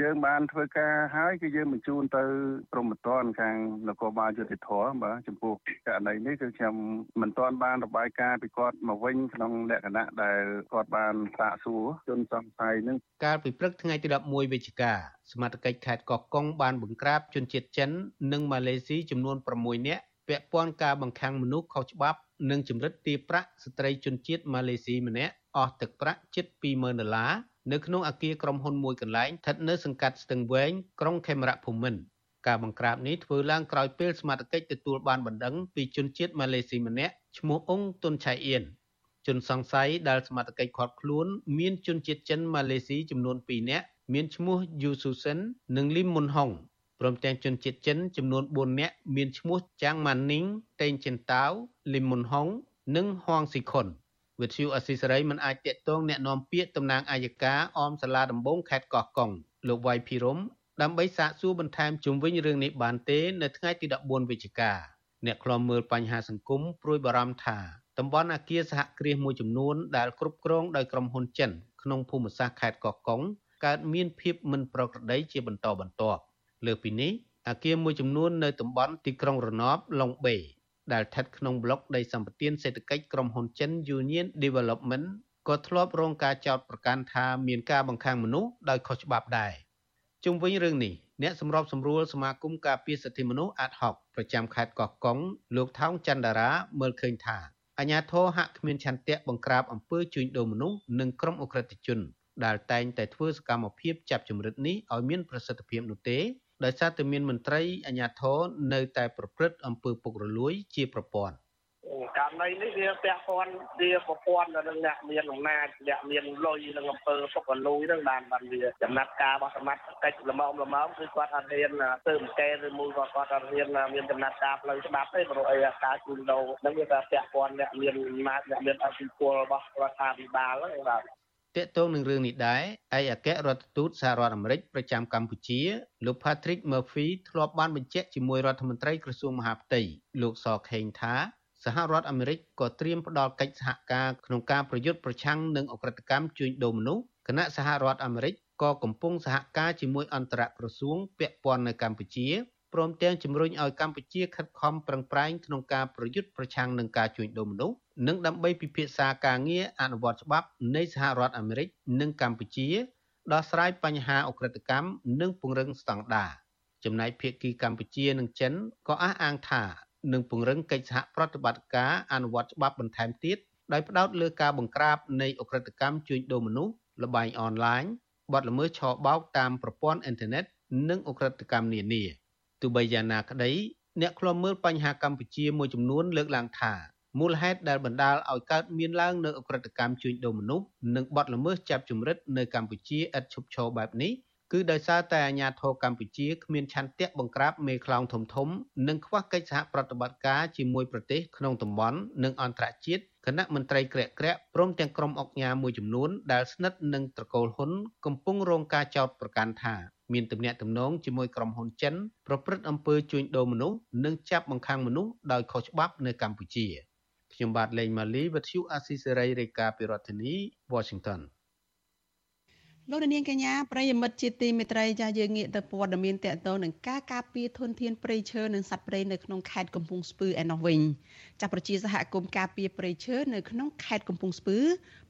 យើងបានធ្វើការហើយគឺយើងបញ្ជូនទៅព្រមត្តនខាងនគរបាលយុតិធធបាទចំពោះករណីនេះគឺខ្ញុំមិនទាន់បានរបាយការណ៍ពីគាត់មកវិញក្នុងលក្ខណៈដែលគាត់បានសាកសួរជនសង្ស័យនឹងកាលពីព្រឹកថ្ងៃទី11វិវិច្ឆិកាសមត្ថកិច្ចខេត្តកោះកុងបានបង្ក្រាបជនជាតិចិននិងម៉ាឡេស៊ីចំនួន6នាក់ ពាក់ព័ន្ធការបង្ខាំងមនុស្សខុសច្បាប់និងជំរិតទារប្រាក់ស្ត្រីជនជាតិម៉ាឡេស៊ីម្នាក់អស់ទឹកប្រាក់ជិត20000ដុល្លារនៅក្នុងអគារក្រុមហ៊ុនមួយកន្លែងស្ថិតនៅសង្កាត់ស្ទឹងវែងក្រុងខេមរភូមិន្ទការបង្ក្រាបនេះធ្វើឡើងក្រោយពេលសមាជិកទទួលបានបណ្ដឹងពីជនជាតិម៉ាឡេស៊ីម្នាក់ឈ្មោះអ៊ុងតុនឆៃអៀនជនសង្ស័យដែលសមាជិកឃាត់ខ្លួនមានជនជាតិចិនម៉ាឡេស៊ីចំនួន2នាក់មានឈ្មោះយូស៊ូសិននិងលីមមុនហុង ព្រមទាំងជនជាតិចិនចំនួន4នាក់មានឈ្មោះចាងម៉ានីងតេងចិនតាវលីមមុនហុងនិងហួងស៊ីខុនវិទ្យុអស៊ីសេរីមិនអាចតាក់ទងแนะនាំពាក្យតំណាងអាយកាអមសាលាដំបងខេត្តកោះកុងលោកវៃភីរមដើម្បីសាកសួរបន្ថែមជុំវិញរឿងនេះបានទេនៅថ្ងៃទី14វិច្ឆិកាអ្នកខ្លំមើលបញ្ហាសង្គមព្រួយបារម្ភថាតំបន់អាគារសហគ្រាសមួយចំនួនដែលគ្រប់គ្រងដោយក្រុមហ៊ុនចិនក្នុងភូមិសាស្ត្រខេត្តកោះកុងកើតមានភាពមិនប្រក្រតីជាបន្តបន្ទាប់ លើពីនេះអាគារមួយចំនួននៅតំបន់ទីក្រុងរណបឡុងបេដែលស្ថិតក្នុងប្លុកដីសម្បត្តិសេដ្ឋកិច្ចក្រុមហ៊ុនចិន Union Development ក៏ធ្លាប់រងការចោទប្រកាន់ថាមានការបង្ខាំងមនុស្សដោយខុសច្បាប់ដែរជុំវិញរឿងនេះអ្នកសម្របសម្រួលសមាគមការពារសិទ្ធិមនុស្សអាត់ហុកប្រចាំខេត្តកោះកុងលោកថោងច័ន្ទដារាមើលឃើញថាអាញាធរហាក់គ្មានឆន្ទៈបង្ក្រាបអំពើជួញដូរមនុស្សនិងក្រុមអ ுக ្រិតជនដែលតែងតែធ្វើសកម្មភាពចាប់ចម្រិតនេះឲ្យមានប្រសិទ្ធភាពនោះទេ ដោយសារតែមានមន្ត្រីអាជ្ញាធរនៅតែប្រព្រឹត្តអំពើពុករលួយជាប្រព័ន្ធករណីនេះវាពាក់ព័ន្ធវាប្រព័ន្ធនឹងអ្នកមានអំណាចអ្នកមានលុយនឹងអំពើពុករលួយនឹងបានបានវាចំណាត់ការរបស់សមត្ថកិច្ចល្មមល្មមគឺគាត់អត់ហ៊ានទៅអង្កេតឬមួយក៏គាត់អត់ហ៊ានមានចំណាត់ការផ្លូវច្បាប់ទេព្រោះអីការជួញដូរនឹងវាតែពាក់ព័ន្ធអ្នកមានអំណាចអ្នកមានអធិបុលរបស់រដ្ឋាភិបាលហ្នឹងបាទ តកតងនឹងរឿងនេះដែរឯកអគ្គរដ្ឋទូតសហរដ្ឋអាមេរិកប្រចាំកម្ពុជាលោក Patrick Murphy ធ្លាប់បានបញ្ជាក់ជាមួយរដ្ឋមន្ត្រីក្រសួងមហាផ្ទៃលោកសខេងថាសហរដ្ឋអាមេរិកក៏ត្រៀមផ្ដល់កិច្ចសហការក្នុងការប្រយុទ្ធប្រឆាំងនឹងអ ுக ្រិតកម្មជួញដូរមនុស្សគណៈសហរដ្ឋអាមេរិកក៏កំពុងសហការជាមួយអន្តរក្រសួងពាក់ព័ន្ធនៅកម្ពុជាព្រមទាំងជំរុញឲ្យកម្ពុជាខិតខំប្រឹងប្រែងក្នុងការប្រយុទ្ធប្រឆាំងនឹងការជួញដូរមនុស្ស និងដើម្បីពិភាក្សាការងារអនុវត្តច្បាប់នៃសហរដ្ឋអាមេរិកនិងកម្ពុជាដោះស្រាយបញ្ហាអ ுக ្រិតកម្មនិងពង្រឹងស្តង់ដារចំណែកភាគីកម្ពុជានិងចិនក៏អះអាងថានឹងពង្រឹងកិច្ចសហប្រតិបត្តិការអនុវត្តច្បាប់បន្ថែមទៀតដោយផ្ដោតលើការបង្ក្រាបនៃអ ுக ្រិតកម្មជួញដូរមនុស្សលបែងអនឡាញបទល្មើសឆបោកតាមប្រព័ន្ធអ៊ីនធឺណិតនិងអ ுக ្រិតកម្មនានាទោះបីយ៉ាងណាក្តីអ្នកខ្លំមើលបញ្ហាកម្ពុជាមួយចំនួនលើកឡើងថា មូលហេតុដែលបណ្ដាលឲ្យកើតមានឡើងនៅអ ுக ្រិតកម្មជួញដូរមនុស្សនិងបទល្មើសចាប់ជំរិតនៅកម្ពុជាឥតឈប់ឈរបែបនេះគឺដោយសារតែអាញាធរកម្ពុជាគ្មានឆន្ទៈបង្ក្រាបមេខ្លោងធំធំ និងខ្វះកិច្ចសហប្រតិបត្តិការជាមួយប្រទេសក្នុងតំបន់និងអន្តរជាតិគណៈមន្ត្រីក្រាក់ក្រាក់ព្រមទាំងក្រុមអុកញ៉ាមួយចំនួនដែលស្និទ្ធនឹងត្រកូលហ៊ុនកំពុងរងការចោទប្រកាន់ថាមានទំនាក់ទំនងជាមួយក្រុមហ៊ុនចិនប្រព្រឹត្តអំពើជួញដូរមនុស្សនិងចាប់បង្ខាំងមនុស្សដោយខុសច្បាប់នៅកម្ពុជា ខ្ញុំបាទលេងម៉ាលីវិទ្យុអាស៊ីសេរីរាយការណ៍ពីរដ្ឋធានី Washington លោកនាងកញ្ញាប្រិយមិត្តជាទីមេត្រីចាយើងងាកទៅព័ត៌មានតកតងនឹងការការពារធនធានព្រៃឈើនិងសត្វព្រៃនៅក្នុងខេត្តកំពង់ស្ពឺឯណោះវិញចាប្រជាសហគមន៍ការពារព្រៃឈើនៅក្នុងខេត្តកំពង់ស្ពឺ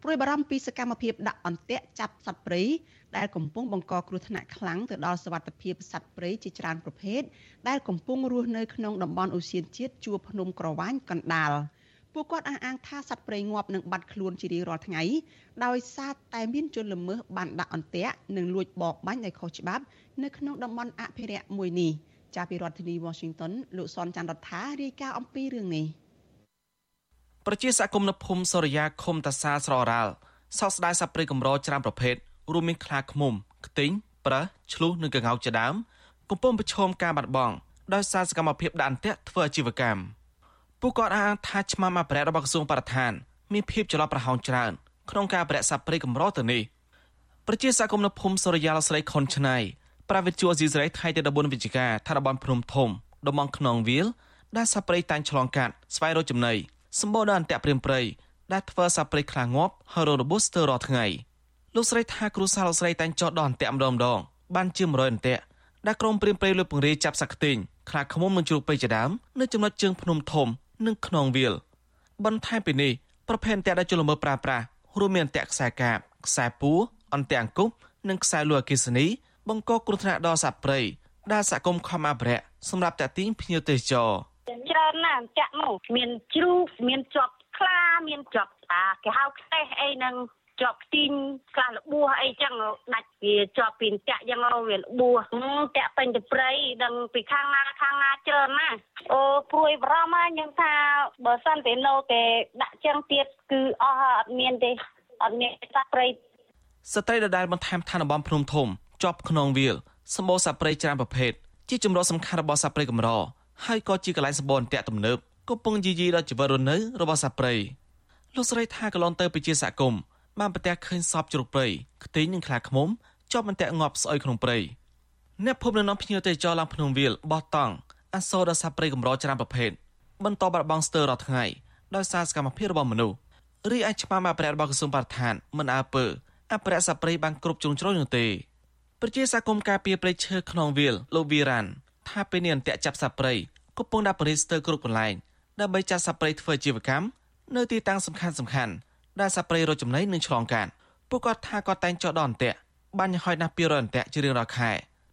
ព្រួយបារម្ភពីសកម្មភាពដាក់អន្ទាក់ចាប់សត្វព្រៃដែលកំពុងបង្កគ្រោះថ្នាក់ខ្លាំងទៅដល់សវត្ថិភាពសត្វព្រៃជាច្រើនប្រភេទដែលកំពុងរស់នៅក្នុងតំបន់អូសៀនជាតិជួរភ្នំក្រវាញកណ្ដាល។ ពួកគាត់អះអាងថាសត្វព្រៃងាប់នឹងបាត់ខ្លួនជារៀងរាល់ថ្ងៃដោយសារតែមានជនល្មើសបានដាក់អន្ទាក់និងលួចបរបាញ់ដោយខុសច្បាប់នៅក្នុងតំបន់អភិរក្សមួយនេះចាពីរដ្ឋធានី Washington លោកសនច័ន្ទរដ្ឋារាយការណ៍អំពីរឿងនេះប្រជាសកម្មនៅភូមិសូរិយាឃុំតាសាស្ររ៉ាល់សោកស្ដាយសត្វព្រៃកម្រច្រើនប្រភេទរួមមានខ្លាឃ្មុំខ្ទីងប្រើសឆ្លុះនិងកង្កោកជាដើមកំពុងប្រឈមការបាត់បង់ដោយសារសកម្មភាពដាក់អន្ទាក់ធ្វើអាជីវកម្ម ពួកគាត់អះអាងថាឆ្មាំអភិរក្សរបស់ក្រសួងបរិស្ថានមានភាពចល័តប្រហោងច្រើនក្នុងការប្រែកសត្វព្រៃកម្រទៅនេះប្រជាសកម្មនៅភូមិសូរិយាលស្រីខុនឆ្នៃប្រាវិទ្យាអេស៊ីសរ៉ៃថៃទី14វិច្ឆិកាថាតំបន់ភ្នំធំតំបន់ខ្នងវាលដែលសត្វព្រៃតាំងឆ្លងកាត់ស្វែងរកចំណីសម្បូរដោយអន្ទាក់ព្រាមព្រៃដែលធ្វើសត្វព្រៃខ្លាងាប់ហើយរងរបួសស្ទើររាល់ថ្ងៃលោកស្រីថាគ្រូសាលោកស្រីតែងចោតដល់អន្ទាក់ម្ដងម្ដងបានជា100អន្ទាក់ដែលក្រុមព្រាមព្រៃលើពង្រាយចាប់សក្តិញខ្លាឃ្មុំនឹងជ្រូកពេជ្រជាដើមនៅចំណុចជើងភ្នំធំ និងខ្នងវាលបន្ថែមពីនេះប្រភេទអន្ទាក់ដែលជលមើប្រើប្រាស់រួមមានអន្ទាក់ខ្សែកាបខ្សែពួរអន្ទាក់អង្គុបនិងខ្សែលួអគិសនីបង្កគ្រោះថ្នាក់ដល់សត្វព្រៃដែលសហគមន៍ខំអភិរក្សសម្រាប់តាក់ទាញភ្ញៀវទេសចរច្រើនណាស់ចាក់មកមានជ្រូកមានជាប់ខ្លាមានជាប់អាគេហៅខ្ទេសអីហ្នឹង ជាប់ទីងខ្លះលបួសអីចឹងដាច់វាជាប់ពីតាក់ចឹងវាលបួសតាក់ពេញទៅព្រៃដឹងពីខាងណាខាងណាច្រើនណាស់អូព្រួយបារម្ភហើយខ្ញុំថាបើសិនតែនៅតែដាក់ចឹងទៀតគឺអស់អត់មានទេអត់មានសត្វព្រៃស្ត្រីដដែលបន្ថែមឋានបំភ្នំធំជាប់ក្នុងវាលសម្បូរសត្វព្រៃច្រើនប្រភេទជាជំរកសំខាន់របស់សត្វព្រៃកម្រហើយក៏ជាកន្លែងសម្បូរអន្ទាក់ទំនើបកំពុងយីយីដល់ជីវិតរស់នៅរបស់សត្វព្រៃលោកស្រីថាកន្លងទៅប្រជាសហគមន៍ បានប្រទះឃើញសពជ្រូកព្រៃខ្ទីងនិងខ្លាឃ្មុំជាប់អន្ទាក់ងាប់ស្អុយក្នុងព្រៃអ្នកភូមិនៅនាំភ្ញៀវទៅចរឡើងភ្នំវាលបោះតង់អសរដល់សត្វព្រៃកម្រច្រើនប្រភេទបន្តបាត់បង់ស្ទើររាល់ថ្ងៃដោយសារសកម្មភាពរបស់មនុស្សរីឯច្បាប់អភិរក្សរបស់ក្រសួងបរិស្ថានមិនអើពើអភិរក្សសត្វព្រៃបានគ្រប់ជ្រុងជ្រោយនោះទេប្រជាសហគមន៍ការពារព្រៃឈើក្នុងវាលលោកវីរ៉ានថាពេលនេះអន្ទាក់ចាប់សត្វព្រៃកំពុងដាក់បរិស្ទើគ្រប់កន្លែងដើម្បីចាត់សត្វព្រៃធ្វើជីវកម្មនៅទីតាំងសំខាន់សំខាន់ ដែលសត្វព្រៃរត់ចំណីនឹងឆ្លងកាត់ពួកគាត់ថាគាត់តែងចុះដល់អន្ទាក់បានយ៉ាងហោចណាស់200អន្ទាក់ជារៀងរាល់ខែ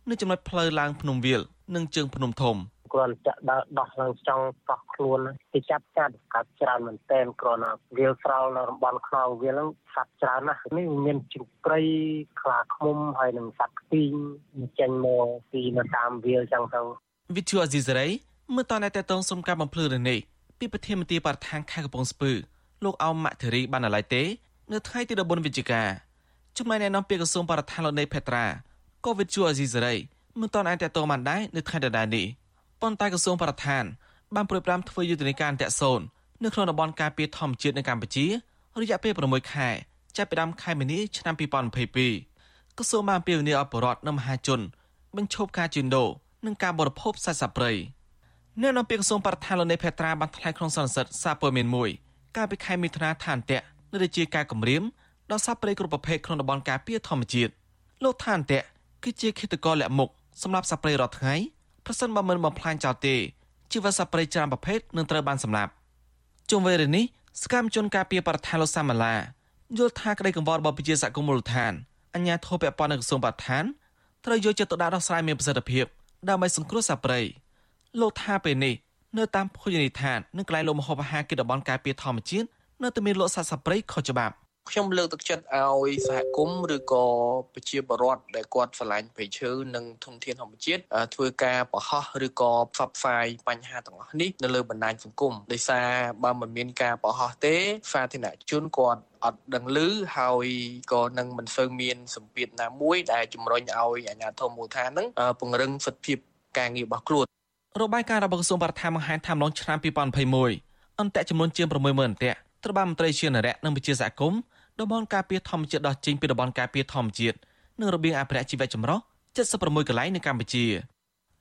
នៅចំណុចផ្លូវឡើងភ្នំវាលនិងជើងភ្នំធំគ្រាន់ចាក់ដើរដោះឡើងចង់កោះខ្លួនគេចាប់កាត់កាត់ច្រើនមែនតែនគ្រាន់តែវាលស្រោលនៅតំបន់ខ្នងវាលហ្នឹងសត្វច្រើនណាស់នេះមានជ្រូកព្រៃខ្លាឃ្មុំហើយនិងសត្វខ្ទីងចេញមកពីនៅតាមវាលចឹងទៅវិទ្យុអេស៊ីសរ៉ៃមើលតតែតតងសុំការបំភ្លឺនេះពីប្រធានមន្ត្រីបរិស្ថានខេត្តកំពង់ស្ពឺ លោកអោមម៉ាក់ធីរីបានណឡៃទេនៅថ្ងៃទី14វិច្ឆិកាចំណែកអ្នកនាំពាក្យក្រសួងបរិស្ថានលោកនៃភេត្រាក៏វិទ្យុអេស៊ីសរ៉ៃមិនតន់អាចតតងបានដែរនៅថ្ងៃដដែលនេះប៉ុន្តែក្រសួងបរិស្ថានបានប្រួយប្រាំធ្វើយុទ្ធនាការអន្តរសូននៅក្នុងតំបន់ការពារធម្មជាតិនៅកម្ពុជារយៈពេល6ខែចាប់ពីដើមខែមីនាឆ្នាំ2022ក្រសួងបានពៀវនីអបរដ្ឋនិងមហាជន បញ្ឈប់ការជួញដូរនិងការបរិភោគសាច់សត្វព្រៃអ្នកនាំពាក្យក្រសួងបរិស្ថានលោកនៃភេត្រាបានថ្លែងក្នុងសន្និសីទសារព័ត៌មានមួយ កាលពីខែមិថុនាថាអន្តៈនៅរាជាការគម្រាមដល់សត្វព្រៃគ្រប់ប្រភេទក្នុងតំបន់ការពារធម្មជាតិលោកថាអន្តៈគឺជាឃាតករលាក់មុខសម្រាប់សត្វព្រៃរាល់ថ្ងៃប្រសិនបើមិនបំផ្លាញចោលទេជីវិតសត្វព្រៃច្រើនប្រភេទនឹងត្រូវបានសម្លាប់ជុំវិញរឿងនេះសកម្មជនការពារបរិស្ថានលោកសាម៉ាឡាយល់ថាក្តីកង្វល់របស់ប្រជាសហគមន៍មូលដ្ឋានអញ្ញាធិបពពាន់នៅក្រសួងបរិស្ថានត្រូវយកចិត្តទុកដាក់ដោះស្រាយមានប្រសិទ្ធភាពដើម្បីសង្គ្រោះសត្វព្រៃលោកថាពេលនេះ នៅតាមភោជនីយដ្ឋាននិងកន្លែងលក់ម្ហូបអាហារគិតតំបន់ការពារធម្មជាតិនៅតែមានលក់សត្វសត្វព្រៃខុសច្បាប់ខ្ញុំលើកទឹកចិត្តឲ្យសហគមន៍ឬក៏ប្រជាពលរដ្ឋដែលគាត់ឆ្លាញ់ព្រៃឈើនិងធនធានធម្មជាតិធ្វើការបង្ហោះឬក៏ផ្សព្វផ្សាយបញ្ហាទាំងអស់នេះនៅលើបណ្ដាញសង្គមដោយសារបើមិនមានការបង្ហោះទេសាធារណជនគាត់អត់ដឹងឮហើយក៏នឹងមិនសូវមានសម្ពាធណាមួយដែលជំរុញឲ្យអាជ្ញាធរមូលដ្ឋាននឹងពង្រឹងសិទ្ធិភាពការងាររបស់ខ្លួន របាយការណ៍របស់ក្រសួងបរិស្ថានបង្ហាញថាម្លងឆ្នាំ2021អន្តៈចំនួនជាង60000អន្តៈត្រូវបានមន្ត្រីជានរៈនិងវិជាសហគមន៍តំបន់ការពារធម្មជាតិដោះចេញពីតំបន់ការពារធម្មជាតិនិងរបៀងអភិរក្សជីវៈចម្រុះ76កន្លែងនៅកម្ពុជា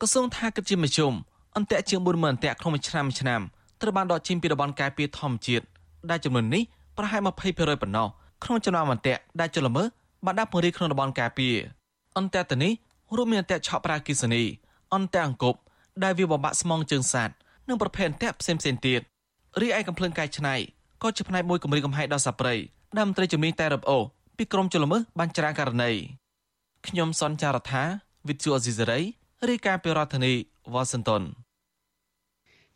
ក្រសួងថាគិតជាមធ្យមអន្តៈជាង40000អន្តៈក្នុងមួយឆ្នាំមួយឆ្នាំត្រូវបានដកចេញពីតំបន់ការពារធម្មជាតិដែលចំនួននេះប្រហែល20%ប៉ុណ្ណោះក្នុងចំណោមអន្តៈដែលចលមើបានដាក់ពង្រីកក្នុងតំបន់ការពារអន្តៈទៅនេះរួមមានអន្តៈឆក់ប្រាគីសនីអន្តៈអង្គប់ ដែលវាបំបាក់ស្មងជើងសត្វនិងប្រភេទអន្តៈផ្សេងៗទៀតរីឯកំភ្លើងកាយឆ្នៃក៏ជាផ្នែកមួយគម្រាមកំហែងដល់សត្វព្រៃដែលមន្ត្រីជំនាញតែរឹបអូពីក្រមជលមើបានច្រានករណីខ្ញុំសនចាររថាវិទ្យុអេស៊ីសេរីរាយការណ៍ពីរដ្ឋធានីវ៉ាស៊ីនតោន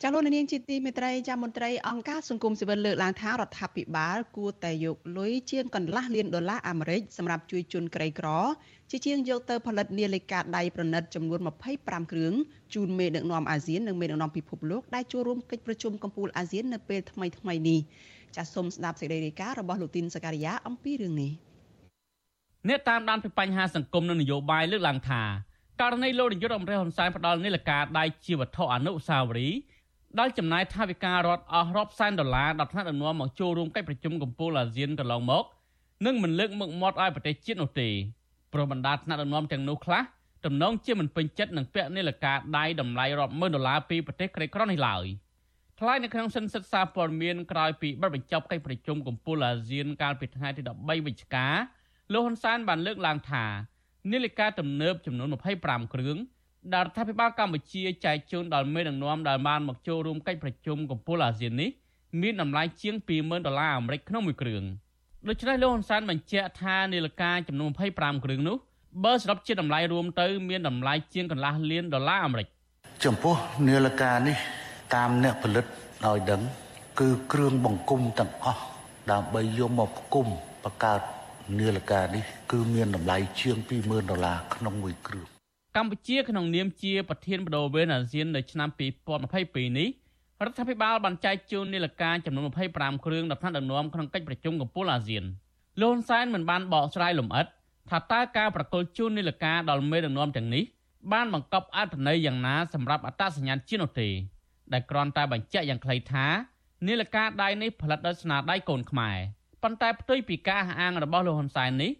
ចាលោកនាងជាទីមេត្រីចាមន្ត្រីអង្គការសង្គមស៊ីវិលលើកឡើងថារដ្ឋាភិបាលគួរតែយកលុយជាងកន្លះលានដុល្លារអាមេរិកសម្រាប់ជួយជនក្រីក្រជាជាងយកទៅផលិតនាឡិកាដៃប្រណិតចំនួន25គ្រឿងជូនមេដឹកនាំអាស៊ាននិងមេដឹកនាំពិភពលោកដែលចូលរួមកិច្ចប្រជុំកំពូលអាស៊ាននៅពេលថ្មីថ្មីនេះចាសសូមស្ដាប់សេចក្តីរាយការណ៍របស់លោកទីនសការីយ៉ាអំពីរឿងនេះអ្នកតាមដានពីបញ្ហាសង្គមនិងនយោបាយលើកឡើងថាករណីលោកនាយករដ្ឋមន្ត្រីហ៊ុនសែនផ្ដាល់នាឡិកាដៃជាវត្ថុអនុស្សាវរីយ៍ ដែលចំណាយថវិការដ្ឋអស់រាប់សែនដុល្លារដល់ថ្នាក់ដឹកនាំមកចូលរួមកិច្ចប្រជុំកំពូលអាស៊ានកន្លងមកនឹងមិនលើកមុខមាត់ឲ្យប្រទេសជាតិនោះទេព្រោះបណ្ដាថ្នាក់ដឹកនាំទាំងនោះខ្លះទំនងជាមិនពេញចិត្តនឹងពាក់នាឡិកាដៃតម្លៃរាប់ម៉ឺនដុល្លារពីប្រទេសក្រីក្រនេះឡើយថ្លែងនៅក្នុងសិនសិក្សាព័ត៌មានក្រោយពីបិទបញ្ចប់កិច្ចប្រជុំកំពូលអាស៊ានកាលពីថ្ងៃទី13វិច្ឆិកាលោកហ៊ុនសែនបានលើកឡើងថានាឡិកាទំនើបចំនួន25គ្រឿង ដែលរដ្ឋាភិបាលកម្ពុជាចែកជូនដល់មេដឹកនាំដែលបានមកចូលរួមកិច្ចប្រជុំកំពូលអាស៊ាននេះមានតម្លៃជាង20,000ដុល្លារអាមេរិកក្នុងមួយគ្រឿងដូច្នេះលោកហ៊ុនសែនបញ្ជាក់ថានាឡិកាចំនួន25គ្រឿងនោះបើសរុបជាតម្លៃរួមទៅ មានតម្លៃជាងកន្លះលានដុល្លារអាមេរិកចំពោះនាឡិកានេះតាមអ្នកផលិតឲ្យដឹង គឺគ្រឿងបង្គុំទាំងអស់ដើម្បីយកមកផ្គុំបង្កើតនាឡិកានេះ គឺមានតម្លៃជាង20000ដុល្លារក្នុងមួយគ្រឿង កម្ពុជាក្នុងនាមជាប្រធានបដូវវេនអាស៊ាននៅឆ្នាំ2022នេះរដ្ឋាភិបាលបានចែកជូននាឡិកាចំនួន25គ្រឿងដល់ថ្នាក់ដឹកនាំក្នុងកិច្ចប្រជុំកំពូលអាស៊ានលោកហ៊ុនសែនមិនបានបកស្រាយលម្អិតថាតើការប្រកល់ជូននាឡិកាដល់មេដឹកនាំទាំងនេះបានបង្កប់អត្ថន័យយ៉ាងណាសម្រាប់អត្តសញ្ញាណជាតិនោះទេដែលគ្រាន់តែបញ្ជាក់យ៉ាងខ្លីថានាឡិកាដៃនេះផលិតដោយស្នាដៃកូនខ្មែរប៉ុន្តែផ្ទុយពីការអះអាងរបស់លោកហ៊ុនសែននេះ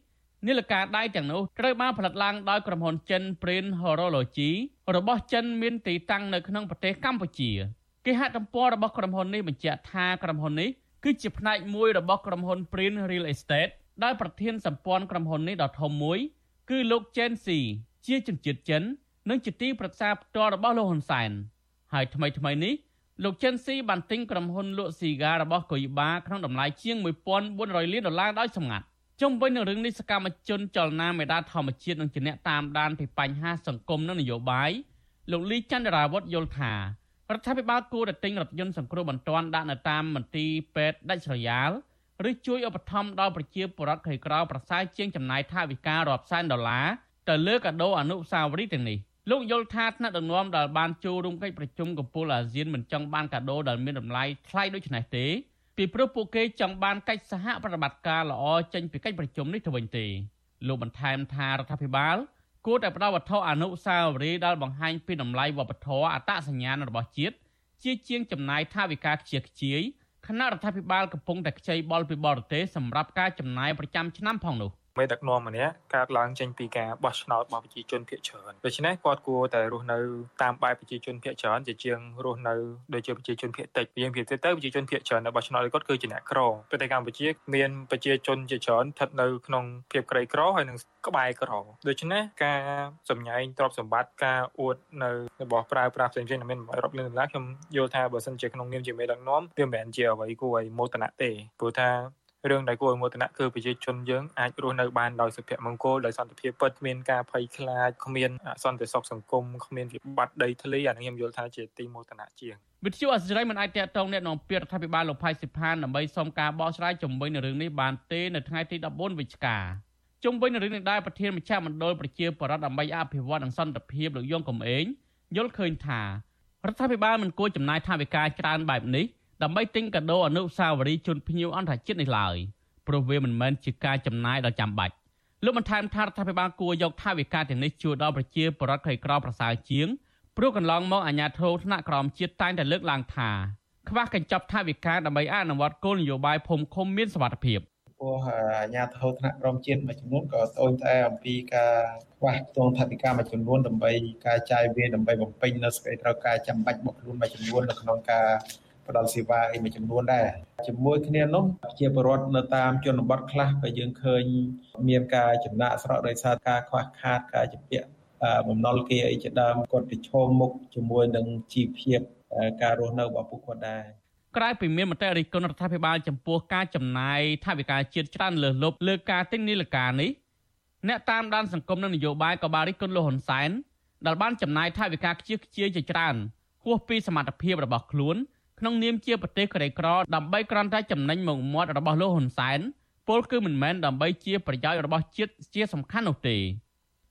នាឡិកាដៃទាំងនោះត្រូវបានផលិតឡើងដោយក្រុមហ៊ុនចិន Print Horology របស់ចិនមានទីតាំងនៅក្នុងប្រទេសកម្ពុជាគេហទំព័ររបស់ក្រុមហ៊ុននេះបញ្ជាក់ថាក្រុមហ៊ុននេះគឺជាផ្នែកមួយរបស់ក្រុមហ៊ុន Print Real Estate ដោយប្រធានសម្ព័ន្ធក្រុមហ៊ុននេះដ៏ធំមួយ គឺលោក Chen Xi ជាជនជាតិចិន និងជាទីប្រឹក្សាផ្ទាល់របស់លោកហ៊ុនសែនហើយថ្មីថ្មីនេះលោកចិនស៊ីបានទិញក្រុមហ៊ុនលក់ស៊ីហ្គារបស់កុយបាក្នុងតម្លៃជាង1400លានដុល្លារដោយសម្ងាត់ ជុំវិញនឹងរឿងនេះសកម្មជនចលនាមេដាធម្មជាតិនិងជាអ្នកតាមដានពីបញ្ហាសង្គមនិងនយោបាយលោកលីចន្ទរាវុធយល់ថារដ្ឋាភិបាលគួរតែទិញរថយន្តសង្គ្រោះបន្ទាន់ដាក់នៅតាមមន្ទីរពេទ្យដាច់ស្រយាលឬជួយឧបត្ថម្ភដល់ប្រជាពលរដ្ឋក្រីក្រប្រសើរជាងចំណាយថវិការាប់សែនដុល្លារទៅលើកាដូអនុស្សាវរីយ៍ទាំងនេះលោកយល់ថាថ្នាក់ដឹកនាំដែលបានចូលរួមកិច្ចប្រជុំកំពូលអាស៊ានមិនចង់បានកាដូដែលមានតម្លៃថ្លៃដូចនេះទេ ពីព្រោះពួកគេចង់បានកិច្ចសហប្រតិបត្តិការល្អចេញពីកិច្ចប្រជុំនេះទៅវិញទេលោកបន្ថែមថារដ្ឋាភិបាលគួរតែផ្ដល់វត្ថុអនុស្សាវរីយ៍ដែលបង្ហាញពីតម្លៃវប្បធម៌អត្តសញ្ញាណរបស់ជាតិជាជាងចំណាយថវិកាខ្ជិះខ្ជាយគណៈរដ្ឋាភិបាលកំពុងតែខ្ចីបុលពីបរទេសសម្រាប់ការចំណាយប្រចាំឆ្នាំផងនោះ។ មេដឹកនាំម្នាក់កើតឡើងចេញពីការបោះឆ្នោតរបស់ប្រជាជនភាគច្រើនដូច្នេះគាត់គួរតែរស់នៅតាមបែបប្រជាជនភាគច្រើនជាជាងរស់នៅដូចជាប្រជាជនភាគតិចយើងនិយាយទៅប្រជាជនភាគច្រើននៅបោះឆ្នោតគាត់គឺជាអ្នកក្រប្រទេសកម្ពុជាមានប្រជាជនជាច្រើនស្ថិតនៅក្នុងភាពក្រីក្រហើយនឹងក្បែរក្រដូច្នេះការសម្ញែងទ្រព្យសម្បត្តិការអួតនៅរបស់ប្រើប្រាស់ផ្សេងៗមានរាប់លានដុល្លារខ្ញុំយល់ថាបើសិនជាក្នុងនាមជាមេដឹកនាំវាមិនមែនជាអ្វីគួរឲ្យមោទនៈទេព្រោះថា រឿងដែលគួរឲ្យមោទនៈគឺប្រជាជនយើងអាចរស់នៅបានដោយសុភមង្គលដោយសន្តិភាពពិតគ្មានការភ័យខ្លាចគ្មានសន្តិសុខសង្គមគ្មានវិបត្តិដីធ្លីអានេះខ្ញុំយល់ថាជាទីមោទនៈជាងវិទ្យុអសិរ័យមិនអាចតកតងអ្នកនាំពាក្យរដ្ឋាភិបាលលោកផៃសិផានដើម្បីសុំការបកស្រាយជំវិញនឹងរឿងនេះបានទេនៅថ្ងៃទី14វិច្ឆិកាជុំវិញនឹងរឿងនេះដែរប្រធានមជ្ឈមណ្ឌលប្រជាប្រដ្ឋដើម្បីអភិវឌ្ឍនិងសន្តិភាពលោកយងកំឯងយល់ឃើញថារដ្ឋាភិបាលមិនគួរចំណាយថវិកាច្រើនបែបនេះ ដើម្បីទិញកាដូអនុស្សាវរីយ៍ជូនភ្ញៀវអន្តរជាតិនេះឡើយ។ព្រោះវាមិនមែនជាការចំណាយដ៏ចាំបាច់លោកបានថែមថារដ្ឋាភិបាលគួរយកថវិកាទាំងនេះជួយដល់ប្រជាពលរដ្ឋក្រីក្រប្រសើរជាងព្រោះកន្លងមកអាជ្ញាធរថ្នាក់ក្រោមជាតិតែងតែលើកឡើងថាខ្វះកញ្ចប់ថវិកាដើម្បីអនុវត្តគោលនយោបាយភូមិឃុំមានសុវត្ថិភាពពោះអាជ្ញាធរថ្នាក់ក្រោមជាតិមួយចំនួនក៏ត្អូញត្អែអំពីការខ្វះខ្ទង់ថវិកាមួយចំនួនដើម្បីការចាយវាយដើម្បីបំពេញនៅសេចក្តីត្រូវការចាំបាច់របស់ខ្លួនមួយចំនួននៅក្នុងការ ផ្ដល់សេវាអីមួយចំនួនដែរជាមួយគ្នានោះជាបរដ្ឋនៅតាមជនបទខ្លះក៏យើងឃើញមានការចំណាក់ស្រកដោយសារការខ្វះខាតការជំពាក់បំណុលគេអីជាដើមគាត់ប្រឈមមុខជាមួយនឹងជីវភាពការរស់នៅរបស់ពួកគាត់ដែរក្រៅពីមានមតិរិះគន់រដ្ឋាភិបាលចំពោះការចំណាយថវិកាជាតិច្រើនលើសលប់លើការទិញនីលការនេះអ្នកតាមដានសង្គមនិងនយោបាយក៏បានរិះគន់លោកហ៊ុនសែនដែលបានចំណាយថវិកាខ្ជិះខ្ជាយជាច្រើនហួសពីសមត្ថភាពរបស់ខ្លួន ក្នុងនាមជាប្រទេសក្រីក្រដើម្បីក្រាន់តែចំណេញមកមាត់របស់លោកហ៊ុនសែនពលគឺមិនមែនដើម្បីជាប្រយោជន៍របស់ជាតិជាសំខាន់នោះទេ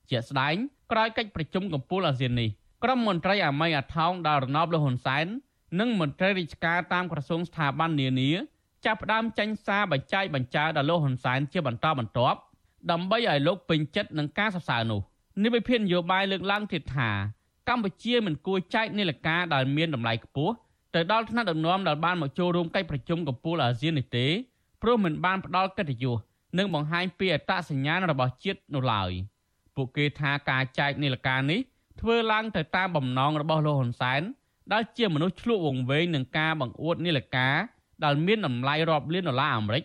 ជាស្ដែងក្រោយកិច្ចប្រជុំកំពូលអាស៊ាននេះក្រុមមន្ត្រីអាមីអាថោងដល់រណបលោកហ៊ុនសែននិងមន្ត្រីរាជការតាមក្រសួងស្ថាប័ននានាចាប់ផ្ដើមចេញសារបញ្ចាយបញ្ចើដល់លោកហ៊ុនសែនជាបន្តបន្ទាប់ដើម្បីឲ្យលោកពេញចិត្តនឹងការសរសើរនោះនិវិភាននយោបាយលើកឡើងទៀតថាកម្ពុជាមិនគួរចែកនីលការដែលមានតម្លៃខ្ពស់ ទៅដល់ថ្នាក់ដឹកនាំដែលបានមកចូលរួមកិច្ចប្រជុំកំពូលអាស៊ាននេះទេព្រោះមិនបានផ្ដល់កិត្តិយសនិងបង្ហាញពីអត្តសញ្ញាណរបស់ជាតិនោះឡើយពួកគេថាការចែកនីលការនេះធ្វើឡើងទៅតាមបំណងរបស់លោកហ៊ុនសែនដែលជាមនុស្សឆ្លក់វង្វេងនឹងការបង្អួតនីលការដែលមានតម្លៃរាប់លានដុល្លារអាមេរិក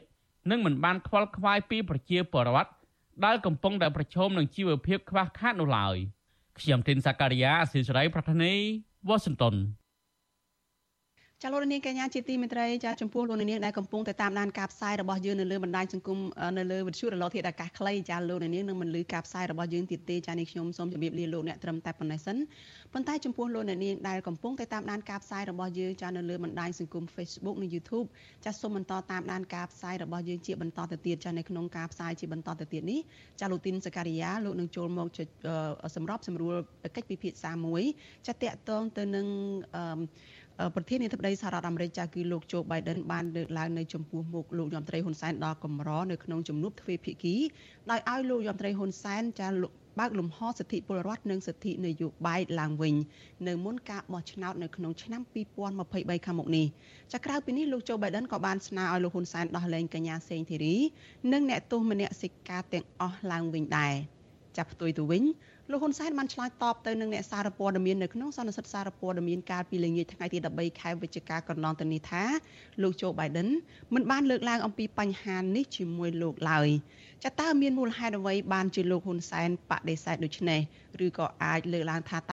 និងមិនបានខ្វល់ខ្វាយពីប្រជាពលរដ្ឋដែលកំពុងតែប្រឈមនឹងជីវភាពខ្វះខាតនោះឡើយខ្ញុំទីនសាការីយ៉ាអស៊ីសេរីប្រធានីវ៉ាស៊ីនតោន ចាលោកនាងកញ្ញាជាទីមេត្រីចាចំពោះលោកនាងដែលកំពុងតែតាមដានការផ្សាយរបស់យើងនៅលើបណ្ដាញសង្គមនៅលើវិទ្យុរលកធាតុអាកាសខ្លីចាលោកនាងនឹងមិនលឺការផ្សាយរបស់យើងទៀតទេចានេះខ្ញុំសូមជម្រាបលាលោកអ្នកត្រឹមតែប៉ុណ្ណេះសិនប៉ុន្តែចំពោះលោកនាងដែលកំពុងតែតាមដានការផ្សាយរបស់យើងចានៅលើបណ្ដាញសង្គម Facebook និង YouTube ចាសូមបន្តតាមដានការផ្សាយរបស់យើងជាបន្តទៅទៀតចានៅក្នុងការផ្សាយជាបន្តទៅទៀតនេះចាលោកទីនសការីយ៉ាលោកនឹងចូលមកសម្របសម្រួលកិច្ចពិភាក្សាមួយចាតកតងទៅនឹងអឺ ប្រធានាធិបតីសហរដ្ឋអាមេរិកចាគឺលោកโจ Biden បានលើកឡើងនៅចំពោះមុខលោកយមត្រីហ៊ុនសែនដល់កម្រនៅក្នុងជំនួបទ្វេភាគីដោយឲ្យលោកយមត្រីហ៊ុនសែនចាបើកលំហសិទ្ធិពលរដ្ឋនិងសិទ្ធិនយោបាយឡើងវិញនៅមុនការបោះឆ្នោតនៅក្នុងឆ្នាំ2023ខាងមុខនេះចាក្រៅពីនេះលោកโจ Biden ក៏បានស្នើឲ្យលោកហ៊ុនសែនដោះលែងកញ្ញាសេងធីរីនិងអ្នកទោសមនសិការទាំងអស់ឡើងវិញដែរចាប់ផ្ទុយទៅវិញ លោកហ៊ុនសែនបានឆ្លើយតបទៅនឹងអ្នកសារព័ត៌មាននៅក្នុងសន្និសីទសារព័ត៌មានកាលពីល្ងាចថ្ងៃទី13ខែវិច្ឆិកាកន្លងទៅនេះថាលោកโจ Biden មិនបានលើកឡើងអំពីបញ្ហានេះជាមួយលោកឡើយចាតើមានមូលហេតុអ្វីបានជាលោកហ៊ុនសែនបដិសេធដូច្នេះឬក៏អាចលើកឡើងថា